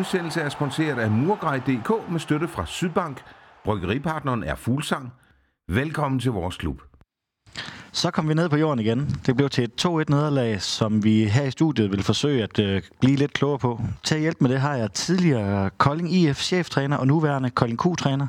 Udsendelse er sponsoreret af Murgrej.dk med støtte fra Sydbank. Bryggeripartneren er Fuglsang. Velkommen til vores klub. Så kom vi ned på jorden igen. Det blev til et 2-1 nederlag, som vi her i studiet vil forsøge at øh, blive lidt klogere på. Til at hjælpe med det har jeg tidligere Kolding IF cheftræner og nuværende Kolding Q-træner.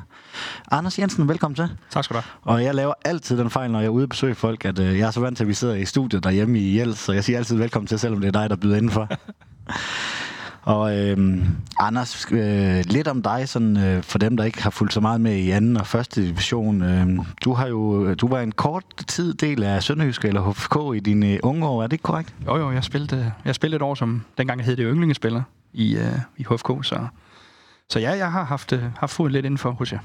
Anders Jensen, velkommen til. Tak skal du have. Og jeg laver altid den fejl, når jeg er ude og besøge folk, at øh, jeg er så vant til, at vi sidder i studiet derhjemme i Jels, så jeg siger altid velkommen til, selvom det er dig, der byder indenfor. Og øh, Anders, øh, lidt om dig, sådan, øh, for dem, der ikke har fulgt så meget med i anden og første division. Øh, du har jo, du var en kort tid del af Sønderjysk eller HFK i dine øh, unge år, er det ikke korrekt? Jo, jo, jeg spillede, øh, jeg spillede et år, som dengang hed det yndlingespiller i, øh, i HFK, så, så ja, jeg har haft, øh, haft fod lidt indenfor hos jer.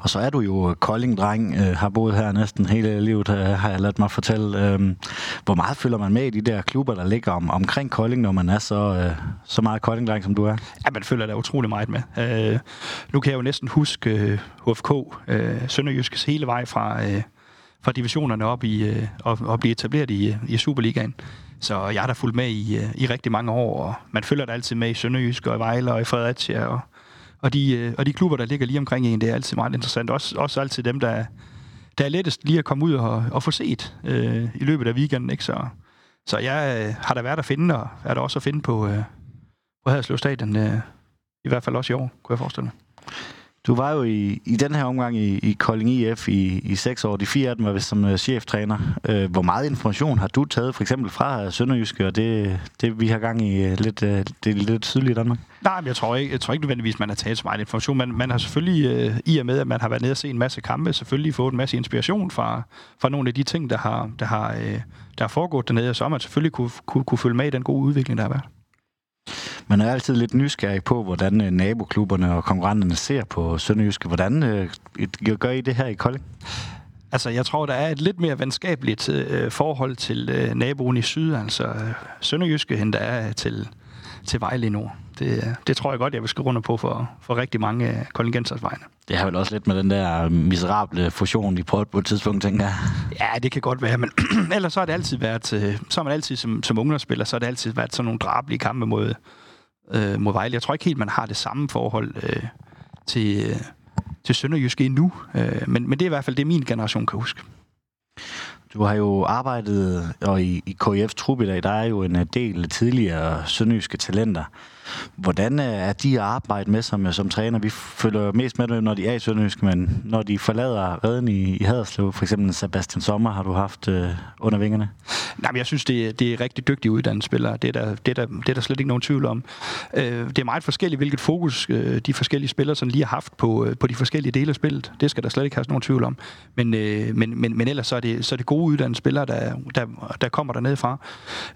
Og så er du jo øh, Kolding-dreng, øh, har boet her næsten hele livet, øh, har jeg ladt mig fortælle. Øh, hvor meget følger man med i de der klubber, der ligger om, omkring Kolding, når man er så, øh, så meget Kolding-dreng, som du er? Ja, man følger da utrolig meget med. Øh, nu kan jeg jo næsten huske øh, HFK, øh, Sønderjyskes hele vej fra, øh, fra divisionerne op i, øh, og, og blive etableret i, øh, i Superligaen. Så jeg har da fulgt med i, øh, i rigtig mange år, og man følger da altid med i Sønderjysk og i Vejle og i Fredericia og og de, øh, og de klubber, der ligger lige omkring en, det er altid meget interessant. Også, også altid dem, der, der er lettest lige at komme ud og, og få set øh, i løbet af weekenden. Ikke? Så, så jeg øh, har der været at finde, og er der også at finde på, øh, på Haderslev Stadion, øh, i hvert fald også i år, kunne jeg forestille mig. Du var jo i, i den her omgang i, i Kolding IF i, i seks år. De fire af dem var vist som øh, cheftræner. Øh, hvor meget information har du taget for eksempel fra øh, Sønderjyske, og det, det vi har gang i lidt, det er lidt sydlige Danmark? Nej, men jeg tror ikke, jeg tror ikke nødvendigvis, man har taget så meget information. Man, man har selvfølgelig, i og med at man har været nede og se en masse kampe, selvfølgelig fået en masse inspiration fra, fra nogle af de ting, der har, der har, der har foregået dernede, og så har man selvfølgelig kunne, kunne, kunne følge med i den gode udvikling, der har været. Man er altid lidt nysgerrig på, hvordan øh, naboklubberne og konkurrenterne ser på Sønderjyske. Hvordan øh, gør I det her i Kolding? Altså, jeg tror, der er et lidt mere venskabeligt øh, forhold til øh, naboen i syd, altså øh, Sønderjyske, end der er til, til Vejle i nord. Det, det tror jeg godt, jeg vil skrive under på for, for rigtig mange øh, koldingensers vegne. Det har vel også lidt med den der miserable fusion, I prøvede på et tidspunkt, tænker jeg. Ja, det kan godt være, men ellers så har det altid været, øh, så har man altid som, som ungdomsspiller, så har det altid været sådan nogle drabelige kampe mod, øh, mod Vejle. Jeg tror ikke helt, man har det samme forhold øh, til, øh, til Sønderjyske endnu, øh, men, men det er i hvert fald det, min generation kan huske. Du har jo arbejdet, og i, i KF Trup i dag, der er jo en øh, del tidligere sønderjyske talenter. Hvordan øh, er de at arbejde med som, øh, som træner? Vi følger mest med, når de er i Sønderjysk, men når de forlader redden i, i Haderslev, for eksempel Sebastian Sommer, har du haft øh, under vingerne? Nej, men jeg synes, det, er, det er rigtig dygtige uddannede spillere. Det er, der, det, er der, det er der slet ikke nogen tvivl om. Øh, det er meget forskelligt, hvilket fokus øh, de forskellige spillere sådan lige har haft på, øh, på de forskellige dele af spillet. Det skal der slet ikke have nogen tvivl om. Men, øh, men, men, men ellers så er, det, så er det gode uddannede spillere, der, der, der kommer dernede fra.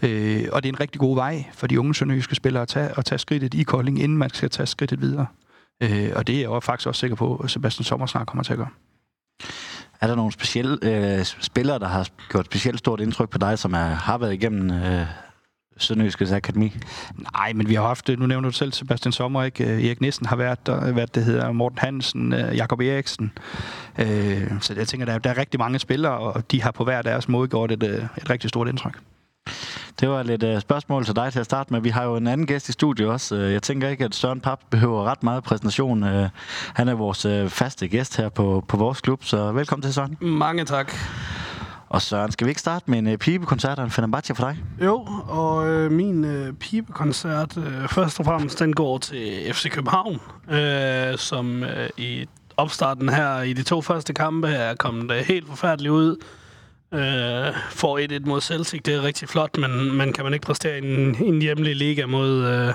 Øh, og det er en rigtig god vej for de unge sønderjyske spillere at tage, at tage skridtet i Kolding, inden man skal tage skridtet videre. Øh, og det er jeg faktisk også sikker på, at Sebastian Sommer snart kommer til at gøre. Er der nogle specielle øh, spillere, der har gjort specielt stort indtryk på dig, som er, har været igennem øh, Sønderjyskets Akademi? Nej, men vi har haft, nu nævner du selv Sebastian Sommer, ikke? Erik Nissen har været der, hvad det hedder, Morten Hansen, øh, Jakob Eriksen. Øh, så jeg tænker, der er, der er rigtig mange spillere, og de har på hver deres måde gjort et, øh, et rigtig stort indtryk. Det var lidt uh, spørgsmål til dig til at starte med. Vi har jo en anden gæst i studiet også. Uh, jeg tænker ikke, at Søren Pap behøver ret meget præsentation. Uh, han er vores uh, faste gæst her på, på vores klub, så velkommen til Søren. Mange tak. Og Søren, skal vi ikke starte med en uh, pibekoncert og en Fenerbahce for dig? Jo, og uh, min uh, pibekoncert, uh, først og fremmest, den går til FC København, uh, som uh, i opstarten her i de to første kampe er kommet uh, helt forfærdeligt ud øh, får 1-1 mod Celtic. Det er rigtig flot, men, men kan man ikke præstere i en, en hjemlig liga mod, øh,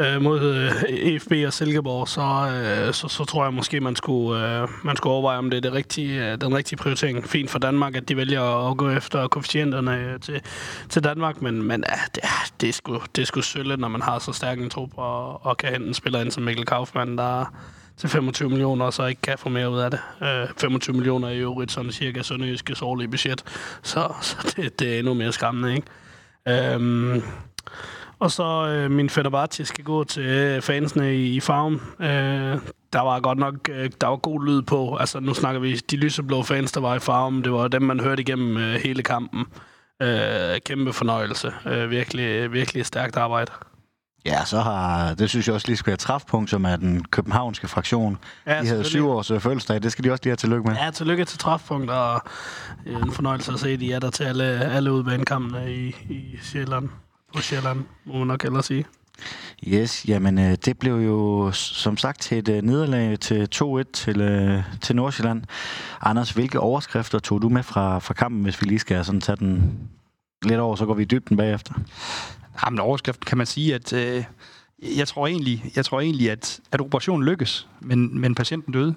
øh mod øh, EFB og Silkeborg, så, øh, så, så tror jeg måske, man skulle, øh, man skulle overveje, om det er det rigtige, øh, den rigtige prioritering. Fint for Danmark, at de vælger at gå efter koefficienterne øh, til, til Danmark, men, men øh, det, det, er sgu, det er sgu sølle, når man har så stærk en trup og, og kan hente en spiller ind som Mikkel Kaufmann, der til 25 millioner, og så ikke kan få mere ud af det. Øh, 25 millioner er i øvrigt sådan cirka Sønderjyskes årlige budget, så, så det, det er endnu mere skræmmende, ikke? Øhm, og så øh, min Fenerbahce skal gå til fansene i, i farven. Øh, der var godt nok øh, der var god lyd på. Altså nu snakker vi de lyseblå fans, der var i farven. Det var dem, man hørte igennem øh, hele kampen. Øh, kæmpe fornøjelse. Øh, virkelig, virkelig stærkt arbejde. Ja, så har, det synes jeg også lige skal være træfpunkt, som er den københavnske fraktion. Ja, de havde syv års øh, fødselsdag, det skal de også lige have tillykke med. Ja, tillykke til træfpunkt, og øh, en fornøjelse at se, de er der til alle, alle udbanekampene i, i Sjælland. På Sjælland, må man nok ellers sige. Yes, jamen øh, det blev jo som sagt til et øh, nederlag til 2-1 til, øh, til Nordsjælland. Anders, hvilke overskrifter tog du med fra, fra kampen, hvis vi lige skal sådan tage den lidt over, så går vi i dybden bagefter? Jamen, overskriften kan man sige, at øh, jeg tror egentlig, jeg tror egentlig at, at operationen lykkes, men, men patienten døde.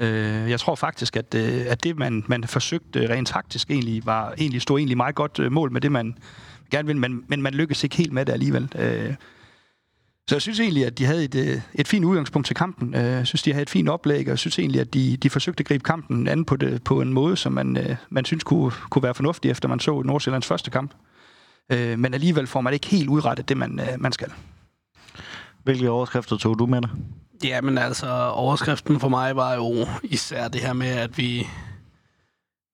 Øh, jeg tror faktisk, at, øh, at det, man, man forsøgte rent taktisk, egentlig, var, egentlig stod egentlig meget godt øh, mål med det, man gerne ville, men, men man lykkedes ikke helt med det alligevel. Øh, så jeg synes egentlig, at de havde et, øh, et fint udgangspunkt til kampen. Øh, Jeg synes, de havde et fint oplæg, og jeg synes egentlig, at de, de forsøgte at gribe kampen an på, det, på en måde, som man, øh, man synes kunne, kunne være fornuftig, efter man så Nordsjællands første kamp. Øh, men alligevel får man ikke helt udrettet det, man, øh, man skal. Hvilke overskrifter tog du med dig? Ja, men altså, overskriften for mig var jo især det her med, at vi,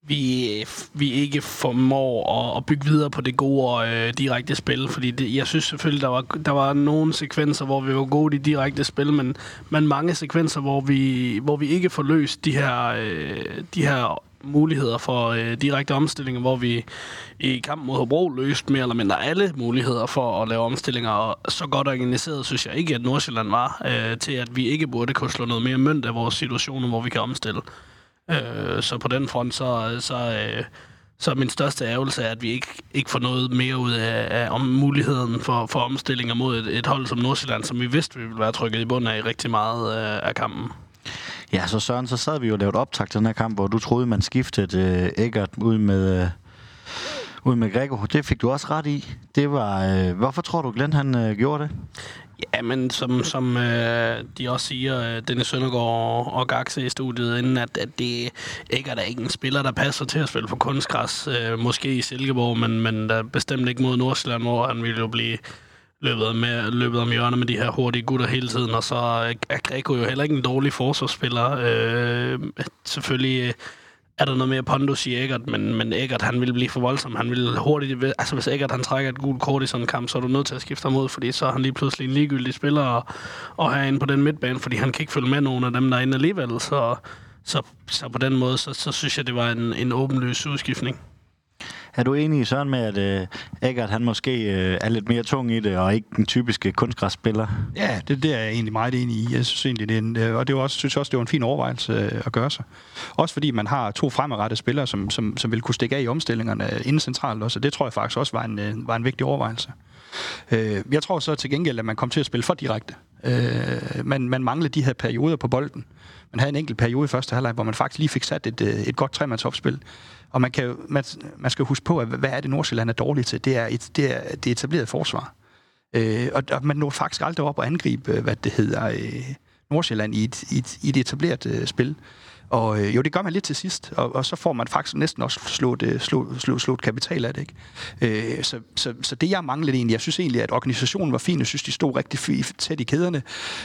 vi, vi ikke formår at, at bygge videre på det gode og øh, direkte spil. Fordi det, jeg synes selvfølgelig, der var, der var nogle sekvenser, hvor vi var gode i direkte spil, men, men mange sekvenser, hvor vi, hvor vi ikke får løst de her, øh, de her muligheder for øh, direkte omstillinger, hvor vi i kampen mod Hobro løste mere eller mindre alle muligheder for at lave omstillinger, og så godt organiseret synes jeg ikke, at Nordsjælland var, øh, til at vi ikke burde kunne slå noget mere mønt af vores situationer, hvor vi kan omstille. Øh, så på den front, så, så, øh, så er min største ærgelse, at vi ikke, ikke får noget mere ud af, af om muligheden for, for omstillinger mod et, et hold som Nordsjælland, som vi vidste, vi ville være trykket i bunden af i rigtig meget øh, af kampen. Ja, så Søren, så sad vi jo og lavede optag til den her kamp, hvor du troede, man skiftede øh, Eggert ud med, øh, ud med Gregor, Det fik du også ret i. Det var, øh, hvorfor tror du, Glenn han øh, gjorde det? Ja, men som, som øh, de også siger, øh, Dennis Søndergaard og Gaxe i studiet inden, at, at det ikke er der ikke en spiller, der passer til at spille på kunstgræs. Øh, måske i Silkeborg, men, men der bestemt ikke mod Nordsjælland, hvor han ville jo blive løbet, med, øh, løbet om hjørnet med de her hurtige gutter hele tiden. Og så øh, er Greco jo heller ikke en dårlig forsvarsspiller. Øh, selvfølgelig øh, er der noget mere pondus i Eggert, men, men Eggert, han vil blive for voldsom. Han vil hurtigt... Altså, hvis Eggert, han trækker et gult kort i sådan en kamp, så er du nødt til at skifte ham ud, fordi så er han lige pludselig en ligegyldig spiller og, og herinde på den midtbane, fordi han kan ikke følge med nogen af dem, der er inde alligevel. Så, så, så på den måde, så, så synes jeg, det var en, en åbenløs udskiftning. Er du enig, Søren, med, at øh, Eggert han måske øh, er lidt mere tung i det, og ikke den typiske kunstgræsspiller? Ja, det, det er jeg egentlig meget enig i. Jeg synes egentlig, det er en, øh, og det var også, synes også, det var en fin overvejelse øh, at gøre sig. Også fordi man har to fremadrettede spillere, som, som, som vil kunne stikke af i omstillingerne inden centralt også, og det tror jeg faktisk også var en, øh, var en vigtig overvejelse. Øh, jeg tror så til gengæld, at man kom til at spille for direkte. Øh, man, man manglede de her perioder på bolden. Man havde en enkelt periode i første halvleg, hvor man faktisk lige fik sat et, øh, et godt tremandsopspil. Og man, kan, man, man skal huske på, at hvad er det Nordsjælland er dårligt til? Det er et, det er det etablerede forsvar. Øh, og, og man når faktisk aldrig op og angribe, øh, hvad det hedder, øh, Nordsjælland i et, i et, i et etableret øh, spil. Og øh, jo, det gør man lidt til sidst, og, og så får man faktisk næsten også slået, øh, slået, slået, slået kapital af det. Ikke? Øh, så, så, så det, jeg manglede egentlig, jeg synes egentlig, at organisationen var fin, jeg synes, de stod rigtig tæt i kæderne,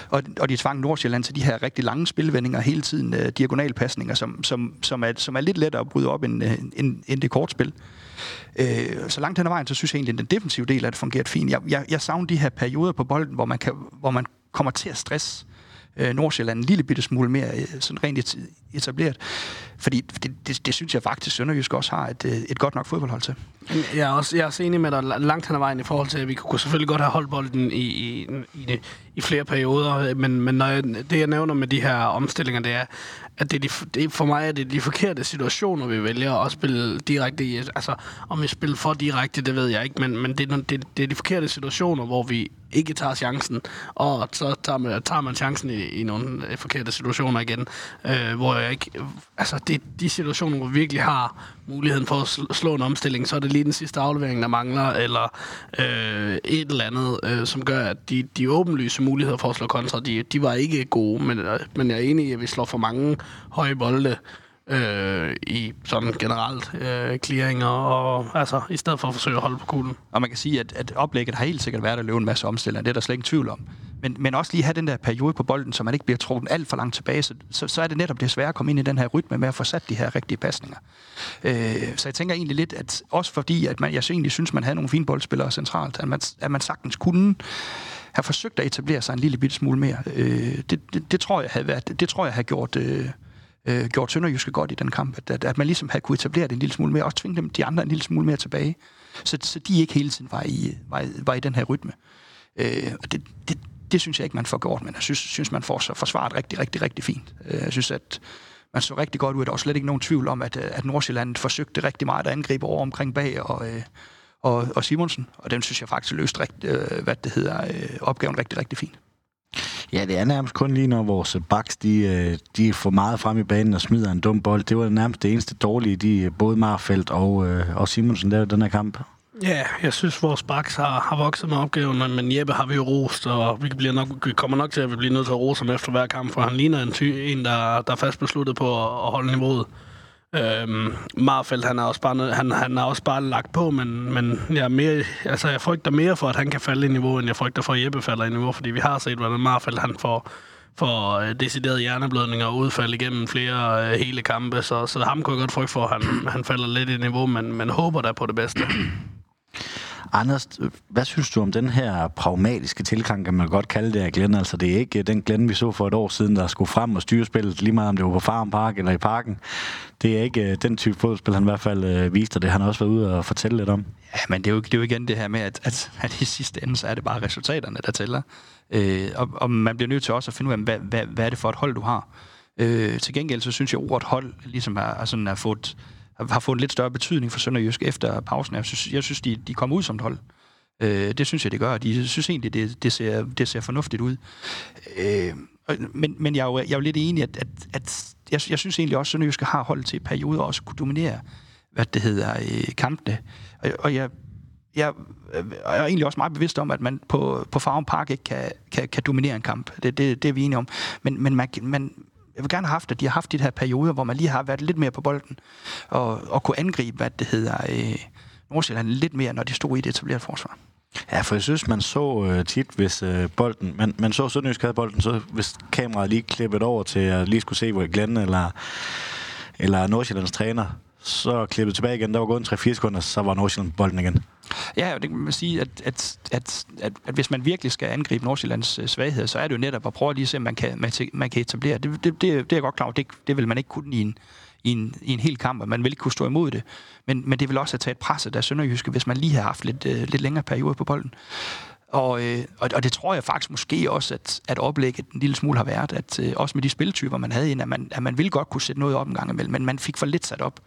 og, og de tvang Nordsjælland til de her rigtig lange spilvendinger hele tiden, øh, diagonalpasninger, som, som, som, er, som er lidt lettere at bryde op end, øh, end, end det kortspil. Øh, så langt hen ad vejen, så synes jeg egentlig, at den defensive del af det fungerede fint. Jeg, jeg, jeg savner de her perioder på bolden, hvor man, kan, hvor man kommer til at stresse øh, øh, Nordsjælland en lille bitte smule mere øh, sådan rent etableret. Fordi det, det, det synes jeg faktisk, Sønderjysk også har et, øh, et godt nok fodboldhold til. Jeg er, også, jeg er også enig med dig langt hen ad vejen i forhold til, at vi kunne selvfølgelig godt have holdt bolden i, i, i, det, i flere perioder, øh, men, men når jeg, det, jeg nævner med de her omstillinger, det er, at det er de, det, er- for mig er det de forkerte situationer, vi vælger at spille direkte i. Altså, om vi spiller for direkte, det ved jeg ikke, men, men det, er, det, det er de forkerte situationer, hvor vi ikke tager chancen, og så tager man, tager man chancen i, i nogle øh, forkerte situationer igen, øh, hvor jeg ikke... Altså, det er de situationer, hvor vi virkelig har muligheden for at slå en omstilling, så er det lige den sidste aflevering, der mangler, eller øh, et eller andet, øh, som gør, at de, de åbenlyse muligheder for at slå kontra, de, de var ikke gode, men, øh, men jeg er enig i, at vi slår for mange høje bolde øh, i sådan generelt øh, clearinger, og altså i stedet for at forsøge at holde på kuglen. Og man kan sige, at, at oplægget har helt sikkert været at løbe en masse omstillinger. Det er der slet ingen tvivl om. Men, men også lige have den der periode på bolden, så man ikke bliver trukket alt for langt tilbage. Så, så, så er det netop det svære at komme ind i den her rytme med at få sat de her rigtige pasninger. Øh, så jeg tænker egentlig lidt, at også fordi, at man, jeg så egentlig synes, man havde nogle fine boldspillere centralt, at man, at man sagtens kunne have forsøgt at etablere sig en lille bitte smule mere. Øh, det, det, det, tror jeg havde været, det tror jeg havde gjort, øh, øh, gjort Sønderjyske godt i den kamp, at, at, at man ligesom havde kunne etablere det en lille smule mere, og tvinge dem, de andre en lille smule mere tilbage, så, så de ikke hele tiden var i, var, var i den her rytme. Øh, og det, det, det synes jeg ikke, man får gjort, men jeg synes, synes man får så forsvaret rigtig, rigtig, rigtig fint. Øh, jeg synes, at man så rigtig godt ud. Der var slet ikke nogen tvivl om, at, at Nordsjælland forsøgte rigtig meget at angribe over omkring bag og, øh, og, og Simonsen, og dem synes jeg faktisk løste rigt, øh, hvad det hedder, øh, opgaven rigtig, rigtig fint. Ja, det er nærmest kun lige, når vores backs, de, øh, de får meget frem i banen og smider en dum bold. Det var nærmest det eneste dårlige, de, både Marfeldt og, øh, og Simonsen lavede den her kamp. Ja, jeg synes, vores backs har, har vokset med opgaven, men Jeppe har vi jo rost, og vi, bliver nok, vi kommer nok til at vi bliver nødt til at rose ham efter hver kamp, for han ligner en, ty, en der, der er fast besluttet på at, at holde niveauet. Øhm, Marfeldt, han har også bare, han, han er også bare lagt på, men, men jeg, er mere, altså, jeg frygter mere for, at han kan falde i niveau, end jeg frygter for, at Jeppe falder i niveau, fordi vi har set, hvordan Marfeldt han får, får øh, deciderede hjerneblødninger og udfald igennem flere øh, hele kampe, så, så ham kunne jeg godt frygte for, at han, han falder lidt i niveau, men, men håber da på det bedste. Anders, hvad synes du om den her pragmatiske tilgang, kan man godt kalde det af Glenn? Altså, det er ikke øh, den Glenn, vi så for et år siden, der skulle frem og styre spillet, lige meget om det var på Farm Park eller i parken. Det er ikke øh, den type fodspil, han i hvert fald øh, viste, det han har også været ude og fortælle lidt om. Ja, men det er jo, det er jo igen det her med, at, at, at i sidste ende, så er det bare resultaterne, der tæller. Øh, og, og man bliver nødt til også at finde ud af, hvad, hvad, hvad er det for et hold, du har. Øh, til gengæld, så synes jeg, at ordet hold ligesom er, er, sådan, er fået har fået en lidt større betydning for Sønderjysk efter pausen. Jeg synes, jeg synes de, de kommer ud som et hold. Øh, det synes jeg, det gør, de synes egentlig, det, det, ser, det ser fornuftigt ud. Øh, men, men jeg er, jo, jeg er jo lidt enig, at, at, at jeg, jeg synes egentlig også, at Sønderjysk har holdt til perioder også kunne dominere, hvad det hedder, øh, kampene. Og, og jeg, jeg, jeg er egentlig også meget bevidst om, at man på, på Farm Park ikke kan, kan, kan dominere en kamp. Det, det, det er vi enige om. Men, men man, man, jeg vil gerne have haft, at de har haft de her perioder, hvor man lige har været lidt mere på bolden, og, og kunne angribe, hvad det hedder, øh, Nordsjælland lidt mere, når de stod i det etablerede forsvar. Ja, for jeg synes, man så øh, tit, hvis øh, bolden... Man, man så Sønderjysk havde bolden, så hvis kameraet lige klippet over til at lige skulle se, hvor Glenn eller, eller Nordsjællands træner, så klippet tilbage igen. Der var gået en 3-4 sekunder, så var Nordsjælland bolden igen. Ja, og det kan man sige, at, at, at, at, at hvis man virkelig skal angribe Nordsjællands øh, svaghed, så er det jo netop at prøve at lige se, om man kan, man, man kan etablere. Det, det, det, det er jeg godt klar over. Det, det vil man ikke kunne i en, i en, i en hel kamp, og man vil ikke kunne stå imod det. Men, men det vil også have taget presset af Sønderjyske, hvis man lige har haft lidt, øh, lidt længere periode på bolden. Og, øh, og, og det tror jeg faktisk måske også, at, at oplægget en lille smule har været, at øh, også med de spiltyper, man havde ind, at man, at man ville godt kunne sætte noget op en gang imellem, men man fik for lidt sat op.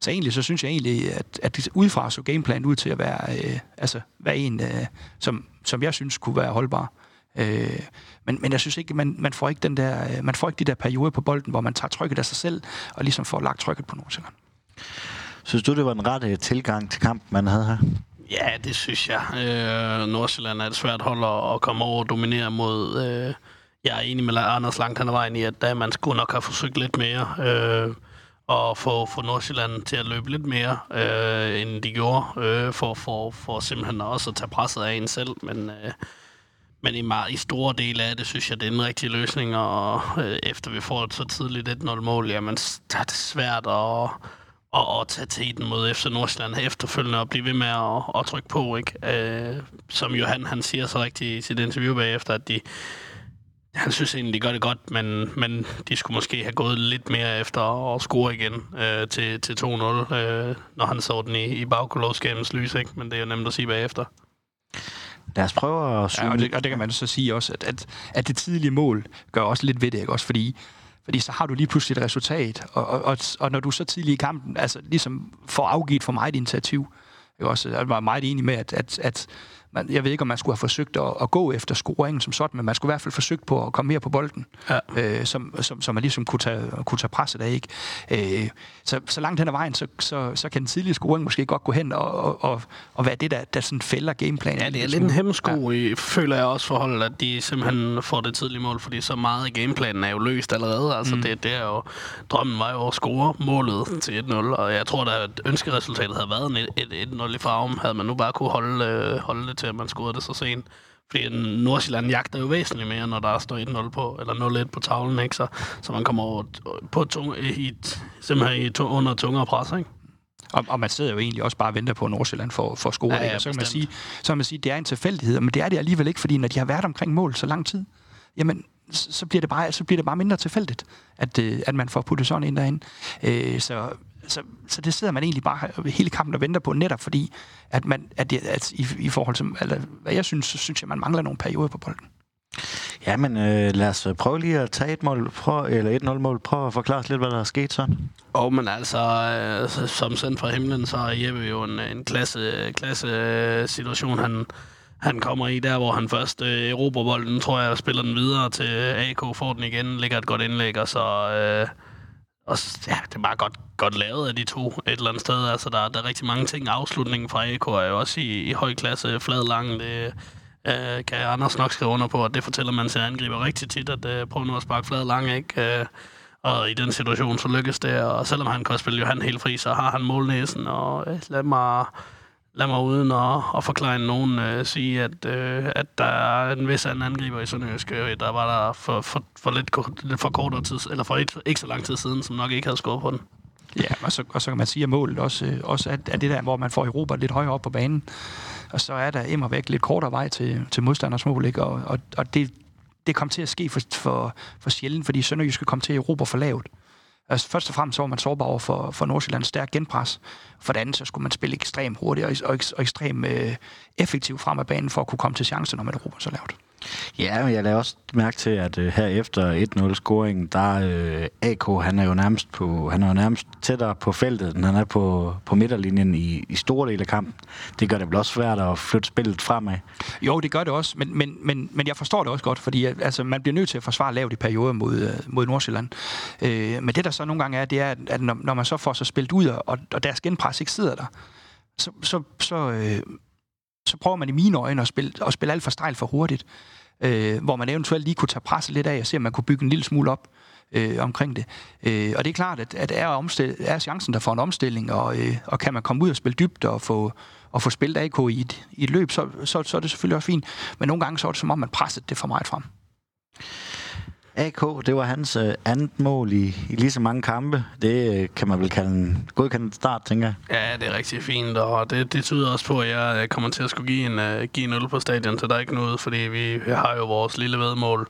Så egentlig så synes jeg egentlig, at, at det udefra så gameplan ud til at være, øh, altså, være en, øh, som, som jeg synes kunne være holdbar. Øh, men, men jeg synes ikke, man, man, får ikke den der, øh, man får ikke de der perioder på bolden, hvor man tager trykket af sig selv, og ligesom får lagt trykket på Nordsjælland. Synes du, det var en ret øh, tilgang til kampen, man havde her? Ja, det synes jeg. Øh, Nordsjælland er et svært hold at komme over og dominere mod. Øh, jeg er enig med Anders langt hen ad vejen i, at da man skulle nok have forsøgt lidt mere. Øh, og få, få Nordsjælland til at løbe lidt mere, øh, end de gjorde, øh, for, for, for simpelthen også at tage presset af en selv. Men, øh, men i, meget, i store dele af det, synes jeg, det er en rigtig løsning, og øh, efter vi får et så tidligt 1-0-mål, jamen, der er det svært at, at, at tage tiden mod FC Nordsjælland efterfølgende og blive ved med at, at trykke på, ikke? Øh, som Johan han siger så rigtigt i sit interview bagefter, at de, han synes egentlig, de gør det godt, men, men de skulle måske have gået lidt mere efter at score igen øh, til, til 2-0, øh, når han så den i, i bagkolosskabens lys, ikke? men det er jo nemt at sige bagefter. Lad os prøve at ja, og, det, og det kan man så sige også, at, at, at det tidlige mål gør også lidt ved det, ikke? også fordi fordi så har du lige pludselig et resultat, og, og, og, og når du så tidlig i kampen, altså ligesom får afgivet for meget initiativ, ikke? også, jeg var meget enig med, at, at, at man, jeg ved ikke, om man skulle have forsøgt at, at gå efter scoringen som sådan, men man skulle i hvert fald forsøgt på at komme mere på bolden, ja. øh, som, som, som man ligesom kunne tage, kunne tage presset af. Ikke? Øh, så, så langt hen ad vejen, så, så, så kan den tidlige scoring måske godt gå hen og, og, og, og være det, der, der sådan fælder gameplanen. Ja, det er lidt en hemmesko, ja. føler jeg også forholdet, at de simpelthen får det tidlige mål, fordi så meget i gameplanen er jo løst allerede. Altså, mm. det, det er jo, drømmen var jo at score målet til 1-0, og jeg tror, at ønskeresultatet havde været 1-0 i farven, havde man nu bare kunne holde, øh, holde det til, at man scorede det så sent. Fordi Nordsjælland jagter jo væsentligt mere, når der står 1-0 på, eller 0-1 på tavlen, ikke? Så, så man kommer over på tung, i, simpelthen i, under tungere pres, ikke? Og, og man sidder jo egentlig også bare og venter på, at Nordsjælland får, får score. Ja, Ja, ja, så, kan man sige, så kan man sige, det er en tilfældighed, men det er det alligevel ikke, fordi når de har været omkring mål så lang tid, jamen, så så bliver det bare, så bliver det bare mindre tilfældigt, at, øh, at man får puttet sådan ind derinde. Øh, så, så, så det sidder man egentlig bare hele kampen og venter på, netop fordi, at, man, at, det, at i, i forhold til, eller, hvad jeg synes, så synes jeg, man mangler nogle perioder på bolden. Ja, men øh, lad os prøve lige at tage et mål, prøv, eller et 0 mål. Prøv at forklare os lidt, hvad der er sket sådan. Og men altså, øh, som sendt fra himlen, så er Jeppe jo en, en klasse, klasse øh, situation, han, han kommer i der, hvor han først øh, erobrer bolden, tror jeg, og spiller den videre til AK, får den igen, lægger et godt indlæg, og så... Øh, og ja, det er bare godt, godt lavet af de to et eller andet sted. Altså, der, der er rigtig mange ting. Afslutningen fra AK er jo også i, i høj klasse, flad lang. Det øh, kan Anders nok skrive under på, at det fortæller man til angriber rigtig tit, at øh, prøve nu at sparke flad lang, ikke? Øh, og i den situation, så lykkes det. Og selvom han kan spille Johan helt fri, så har han målnæsen. Og øh, lad mig, lad mig uden at, at forklare nogen øh, sige, at, øh, at der er en vis anden angriber i Sønderjysk. Øh, der var der for, for, for lidt, kort, lidt for kortere tid, eller for ikke, ikke så lang tid siden, som nok ikke havde scoret på den. Ja, og så, og så kan man sige, at målet også, øh, også er, er det der, hvor man får Europa lidt højere op på banen. Og så er der immer væk lidt kortere vej til, til modstanders mål, ikke? Og, og, og det, det kom til at ske for, for, for sjældent, fordi Sønderjyske kom til Europa for lavt. Altså, først og fremmest så var man sårbar over for, for Nordsjællands stærk genpres. For det andet, så skulle man spille ekstremt hurtigt og, og, og ekstremt øh, effektivt frem af banen for at kunne komme til chancen, når man råber så lavt. Ja, men jeg lader også mærke til, at øh, her efter 1-0-scoringen, der øh, AK, han er jo nærmest på, han er jo nærmest tættere på feltet, end han er på, på midterlinjen i, i store dele af kampen. Det gør det vel også svært at flytte spillet fremad. Jo, det gør det også, men, men, men, men jeg forstår det også godt, fordi øh, altså, man bliver nødt til at forsvare lavt i perioder mod, øh, mod Nordsjælland. Øh, men det, der så nogle gange er, det er, at, at når, når man så får sig spillet ud, og, og deres genpres ikke sidder der, så, så, så, øh, så prøver man i mine øjne at spille, at spille alt for stejl for hurtigt. Øh, hvor man eventuelt lige kunne tage presset lidt af og se, om man kunne bygge en lille smule op øh, omkring det. Øh, og det er klart, at, at er, omstil, er chancen der for en omstilling, og, øh, og kan man komme ud og spille dybt og få, og få spillet AK i et, i et løb, så, så, så er det selvfølgelig også fint. Men nogle gange så er det som om, man presset det for meget frem. AK, det var hans øh, andet mål i, i lige så mange kampe. Det øh, kan man vel kalde en godkendt start, tænker jeg. Ja, det er rigtig fint, og det, det tyder også på, at jeg kommer til at skulle give en, øh, give en øl på stadion, så der er ikke noget, fordi vi har jo vores lille vedmål.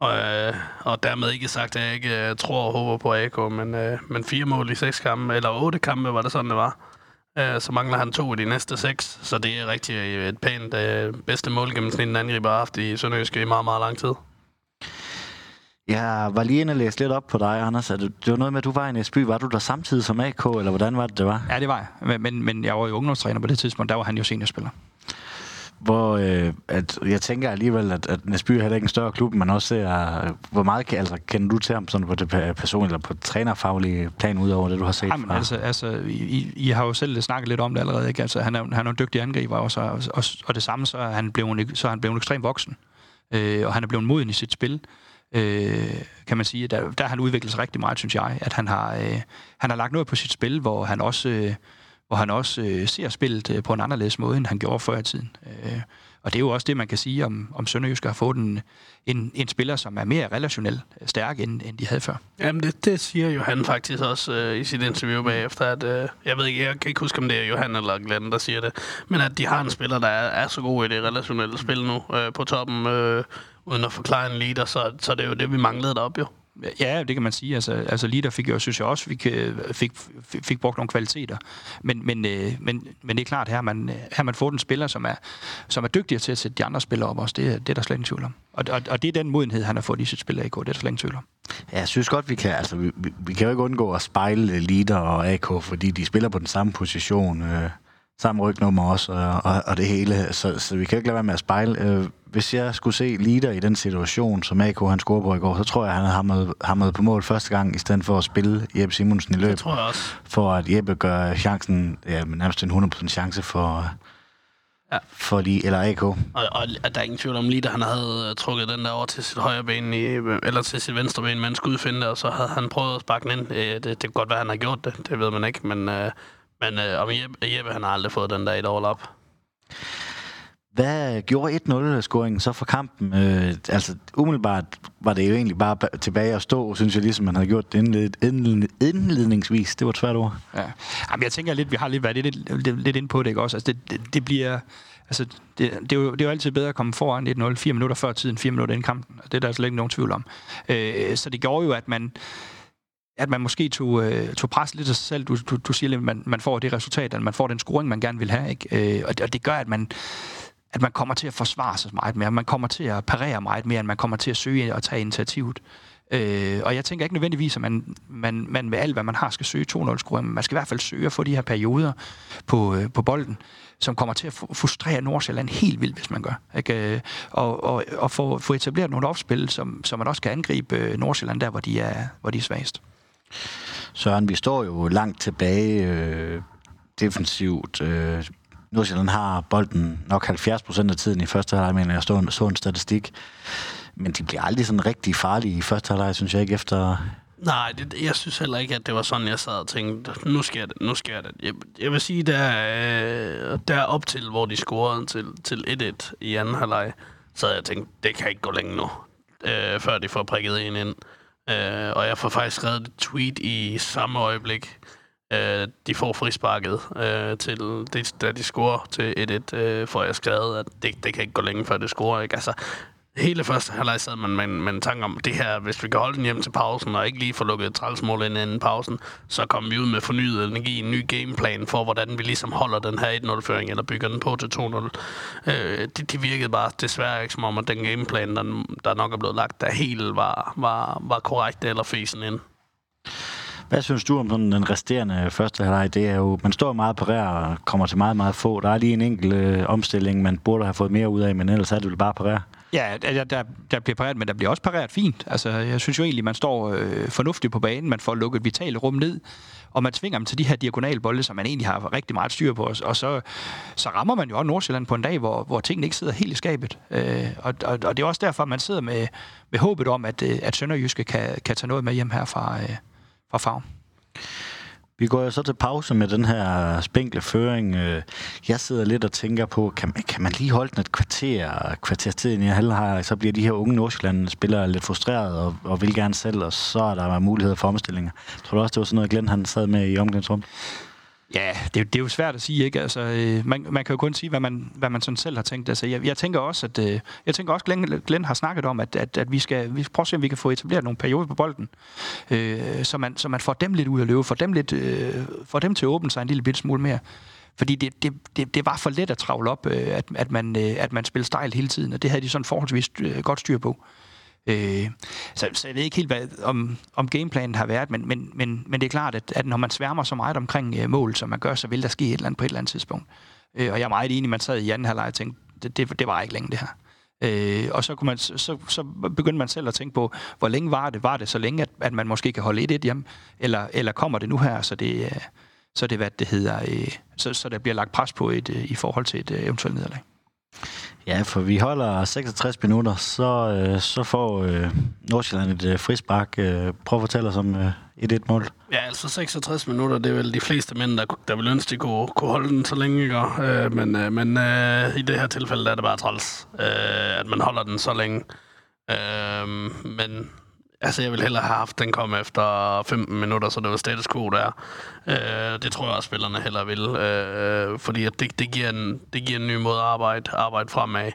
Og, øh, og dermed ikke sagt, at jeg ikke øh, tror og håber på AK, men, øh, men fire mål i seks kampe, eller otte kampe, var det sådan, det var. Øh, så mangler han to i de næste seks, så det er rigtig øh, et pænt øh, bedste målgennemsnit, en angriber har haft i Sønderjyske i meget, meget lang tid. Jeg var lige inde og læse lidt op på dig, Anders. Er det, var noget med, at du var i Næsby. Var du der samtidig som AK, eller hvordan var det, det var? Ja, det var jeg. Men, men, jeg var jo ungdomstræner på det tidspunkt, der var han jo seniorspiller. Hvor øh, at, jeg tænker alligevel, at, at Næsby er heller ikke en større klub, men også ser, øh, hvor meget kan, altså, kender du til ham sådan på det pe- personlige eller på trænerfaglige plan, udover det, du har set Jamen, fra? altså, altså I, I- har jo selv snakket lidt om det allerede, ikke? Altså, han, er, han er en dygtig angriber og, og, og det samme, så er han blevet, så er han blevet ekstremt voksen. Øh, og han er blevet moden i sit spil. Øh, kan man sige, der, der har han udviklet sig rigtig meget, synes jeg. At han har, øh, han har lagt noget på sit spil, hvor han også, øh, hvor han også øh, ser spillet øh, på en anderledes måde, end han gjorde før i tiden. Øh, og det er jo også det, man kan sige om, om Sønderjysk har fået en, en, en spiller, som er mere relationel øh, stærk, end, end de havde før. Jamen, det, det siger Johan faktisk også øh, i sit interview bagefter, at øh, jeg ved ikke, jeg kan ikke huske, om det er Johan eller Glenn, der siger det, men at de har en spiller, der er, er så god i det relationelle spil nu øh, på toppen, øh, uden at forklare en leader, så, så det er jo det, vi manglede deroppe jo. Ja, det kan man sige. Altså, altså Lider fik jo, synes jeg også, fik, øh, fik, fik, fik brugt nogle kvaliteter. Men, men, øh, men, men det er klart, her har man, her man fået en spiller, som er, som er dygtigere til at sætte de andre spillere op også. Det, er- det er der slet ingen tvivl om. Og, og, og det er den modenhed, han har fået i sit spil af det er der slet ingen tvivl om. Ja, jeg synes godt, vi kan, altså, vi, vi, vi kan jo ikke undgå at spejle Lider og AK, fordi de spiller på den samme position, øh, samme rygnummer også, og, og, og det hele, så, så vi kan jo ikke lade være med at spejle. Øh, hvis jeg skulle se Lider i den situation, som AK han scorede på i går, så tror jeg, han havde hammet, hammet på mål første gang, i stedet for at spille Jeppe Simonsen i løb, Det tror jeg også. for at Jeppe gør chancen, ja, nærmest en 100% chance for, Ja. for de, eller AK. Og, og at der er ingen tvivl om, lige da han havde øh, trukket den der over til sit højre ben, i, eller til sit venstre ben med en skudfinde, og så havde han prøvet at sparke den ind. Øh, Det, det kan godt være, han har gjort det, det ved man ikke, men, øh, men øh, om Jeppe, Jeppe, han har aldrig fået den der et overlap. Hvad gjorde 1-0-scoringen så for kampen? Øh, altså, umiddelbart var det jo egentlig bare ba- tilbage at stå, synes jeg, ligesom man havde gjort det indled- indled- indledningsvis. Det var et svært ord. Ja. Jamen, jeg tænker lidt, vi har lidt været lidt, lidt, lidt inde på det, ikke også? Altså, det, det, det bliver... Altså, det, det, er jo, det er jo altid bedre at komme foran 1-0 fire minutter før tiden, fire minutter inden kampen. Det er der slet ikke nogen tvivl om. Øh, så det gjorde jo, at man at man måske tog, øh, tog pres lidt af sig selv. Du, du, du siger, at man, man får det resultat, at man får den scoring, man gerne vil have. Ikke? Øh, og, det, og det gør, at man, at man kommer til at forsvare sig meget mere. Man kommer til at parere meget mere, end man kommer til at søge og tage initiativet. Øh, og jeg tænker ikke nødvendigvis, at man, man, man med alt, hvad man har, skal søge 2-0 scoring, men man skal i hvert fald søge at få de her perioder på, øh, på bolden, som kommer til at frustrere Nordsjælland helt vildt, hvis man gør. Ikke? Øh, og, og, og få, få etableret nogle opspil, som, som man også kan angribe øh, Nordsjælland der, hvor de er, hvor de er svagest. Søren, vi står jo langt tilbage øh, defensivt. Øh, Nordsjælland har bolden nok 70 procent af tiden i første halvleg, men jeg, så, så en statistik. Men de bliver aldrig sådan rigtig farlige i første halvleg, synes jeg ikke, efter... Nej, det, jeg synes heller ikke, at det var sådan, jeg sad og tænkte, nu sker det, nu sker det. Jeg, jeg vil sige, der, øh, der op til, hvor de scorede til, til 1-1 i anden halvleg, så havde jeg tænkt, det kan ikke gå længe nu, øh, før de får prikket en ind. Øh, og jeg får faktisk skrevet et tweet i samme øjeblik, øh, de får frisparket øh, til, det, da de scorer til 1-1, øh, får jeg skrevet, at det, det kan ikke gå længe før det scorer. Ikke? Altså, hele første halvleg sad man med, med en tanke om, det her, hvis vi kan holde den hjem til pausen, og ikke lige få lukket trælsmål ind inden pausen, så kommer vi ud med fornyet energi, en ny gameplan for, hvordan vi ligesom holder den her 1-0-føring, eller bygger den på til 2-0. Øh, det, det virkede bare desværre ikke som om, at den gameplan, der, der nok er blevet lagt, der helt var, var, var korrekt eller fesen ind. Hvad synes du om sådan den resterende første halvleg? Det er jo, man står meget pareret og kommer til meget, meget få. Der er lige en enkelt øh, omstilling, man burde have fået mere ud af, men ellers er det vel bare pareret. Ja, der, der, der bliver pareret, men der bliver også pareret fint. Altså, jeg synes jo egentlig, man står øh, fornuftigt på banen. Man får lukket vitale rum ned, og man tvinger dem til de her diagonalbolde, som man egentlig har rigtig meget styr på. Og så, så rammer man jo også Nordsjælland på en dag, hvor, hvor tingene ikke sidder helt i skabet. Øh, og, og, og det er også derfor, man sidder med, med håbet om, at, øh, at Sønderjyske kan, kan tage noget med hjem her fra, øh, fra Farm. Vi går jo så til pause med den her spinkle føring. Øh, jeg sidder lidt og tænker på, kan man, kan man lige holde den et kvarter, kvarter tiden i halvleg, så bliver de her unge Nordsjælland spillere lidt frustreret og, og vil gerne selv, og så er der mulighed for omstillinger. Tror du også, det var sådan noget, Glenn han sad med i omklædningsrummet? Ja, det, det er jo svært at sige, ikke? Altså, øh, man, man kan jo kun sige, hvad man, hvad man sådan selv har tænkt. Altså, jeg, jeg tænker også, at øh, jeg tænker også, Glenn, Glenn har snakket om, at, at, at vi skal vi prøve at se, om vi kan få etableret nogle perioder på bolden, øh, så, man, så man får dem lidt ud at løbe, får dem, lidt, øh, får dem til at åbne sig en lille bit smule mere. Fordi det, det, det, det var for let at travle op, øh, at, at, man, øh, at man spillede stejl hele tiden, og det havde de sådan forholdsvis øh, godt styr på. Øh, Øh, så, så jeg ved ikke helt, hvad, om, om gameplanen har været, men, men, men, men det er klart, at, at når man sværmer så meget omkring øh, mål, som man gør, så vil der ske et eller andet på et eller andet tidspunkt. Øh, og jeg er meget enig, man sad i anden halvleg og tænkte, det, det, det var ikke længe det her. Øh, og så, kunne man, så, så begyndte man selv at tænke på, hvor længe var det? Var det så længe, at, at man måske kan holde 1-1 hjem? Eller, eller kommer det nu her, så det, øh, så det hvad det hedder, øh, så, så der bliver lagt pres på et, øh, i forhold til et øh, eventuelt nederlag? Ja, for vi holder 66 minutter, så, øh, så får øh, Nordsjælland et øh, frispark. Øh, prøv at fortælle os om øh, 1-1-mål. Ja, altså 66 minutter, det er vel de fleste mænd, der, der vil ønske, de kunne, kunne holde den så længe, ikke? Øh, men øh, men øh, i det her tilfælde der er det bare træls, øh, at man holder den så længe. Øh, men altså, jeg ville hellere have haft den kom efter 15 minutter, så det var status quo der. Øh, det tror jeg også, spillerne hellere vil, øh, fordi at det, det, giver en, det giver en ny måde at arbejde, arbejde fremad.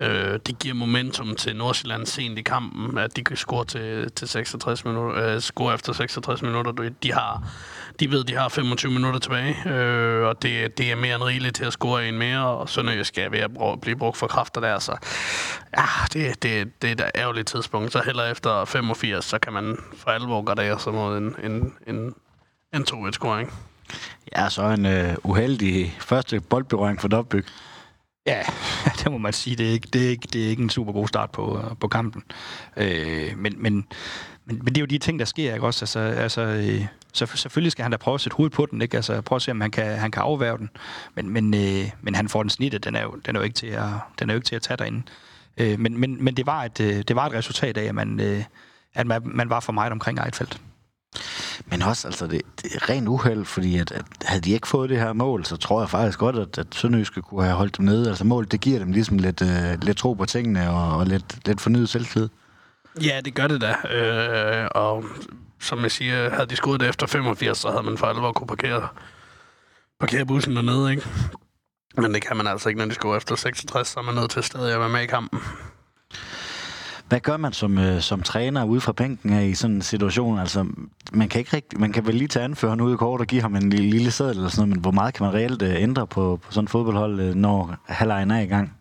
Øh, det giver momentum til Nordsjælland sent i kampen, at de kan score til, til 66 minutter, øh, score efter 66 minutter. De har, de ved, de har 25 minutter tilbage, øh, og det, det er mere end rigeligt til at score en mere, og Sønderjysk er ved at bruge, blive brugt for kræfter der, så ja, det, det, det er et ærgerligt tidspunkt. Så heller efter 85, så kan man for alvor gardere sig mod en, en, en, en 2-1-scoring. Ja, så en øh, uheldig første boldberøring for Dobbyg. Ja, det må man sige. Det er ikke, det er ikke, det er ikke en super god start på, på kampen. Øh, men, men, men, men det er jo de ting, der sker, ikke også? Altså, altså, øh, så, selvfølgelig skal han da prøve at sætte hovedet på den, ikke? Altså, prøve at se, om han kan, han kan afværge den. Men, men, øh, men han får den snittet, den er jo, den er jo ikke til at, den er jo ikke til at tage derinde. Øh, men, men, men det, var et, øh, det var et resultat af, at man, øh, at man, man var for meget omkring Eidfeldt. Men også, altså, det, det er rent uheld, fordi at, at havde de ikke fået det her mål, så tror jeg faktisk godt, at, at Sønderjyske kunne have holdt dem nede. Altså mål, det giver dem ligesom lidt, øh, lidt tro på tingene og, og lidt, lidt fornyet selvtillid. Ja, det gør det da. Øh, og som jeg siger, havde de skudt efter 85, så havde man for alvor kunne parkere, parkere bussen dernede, ikke? Men det kan man altså ikke, når de scorer efter 66, så er man nødt til stadig at være med i kampen. Hvad gør man som, øh, som træner ude fra bænken af i sådan en situation? Altså, man kan, ikke rigtig, man kan vel lige tage anføreren ud i kort og give ham en lille, lille sædel eller sådan noget, men hvor meget kan man reelt øh, ændre på, på sådan et fodboldhold, øh, når halvlejen er i gang?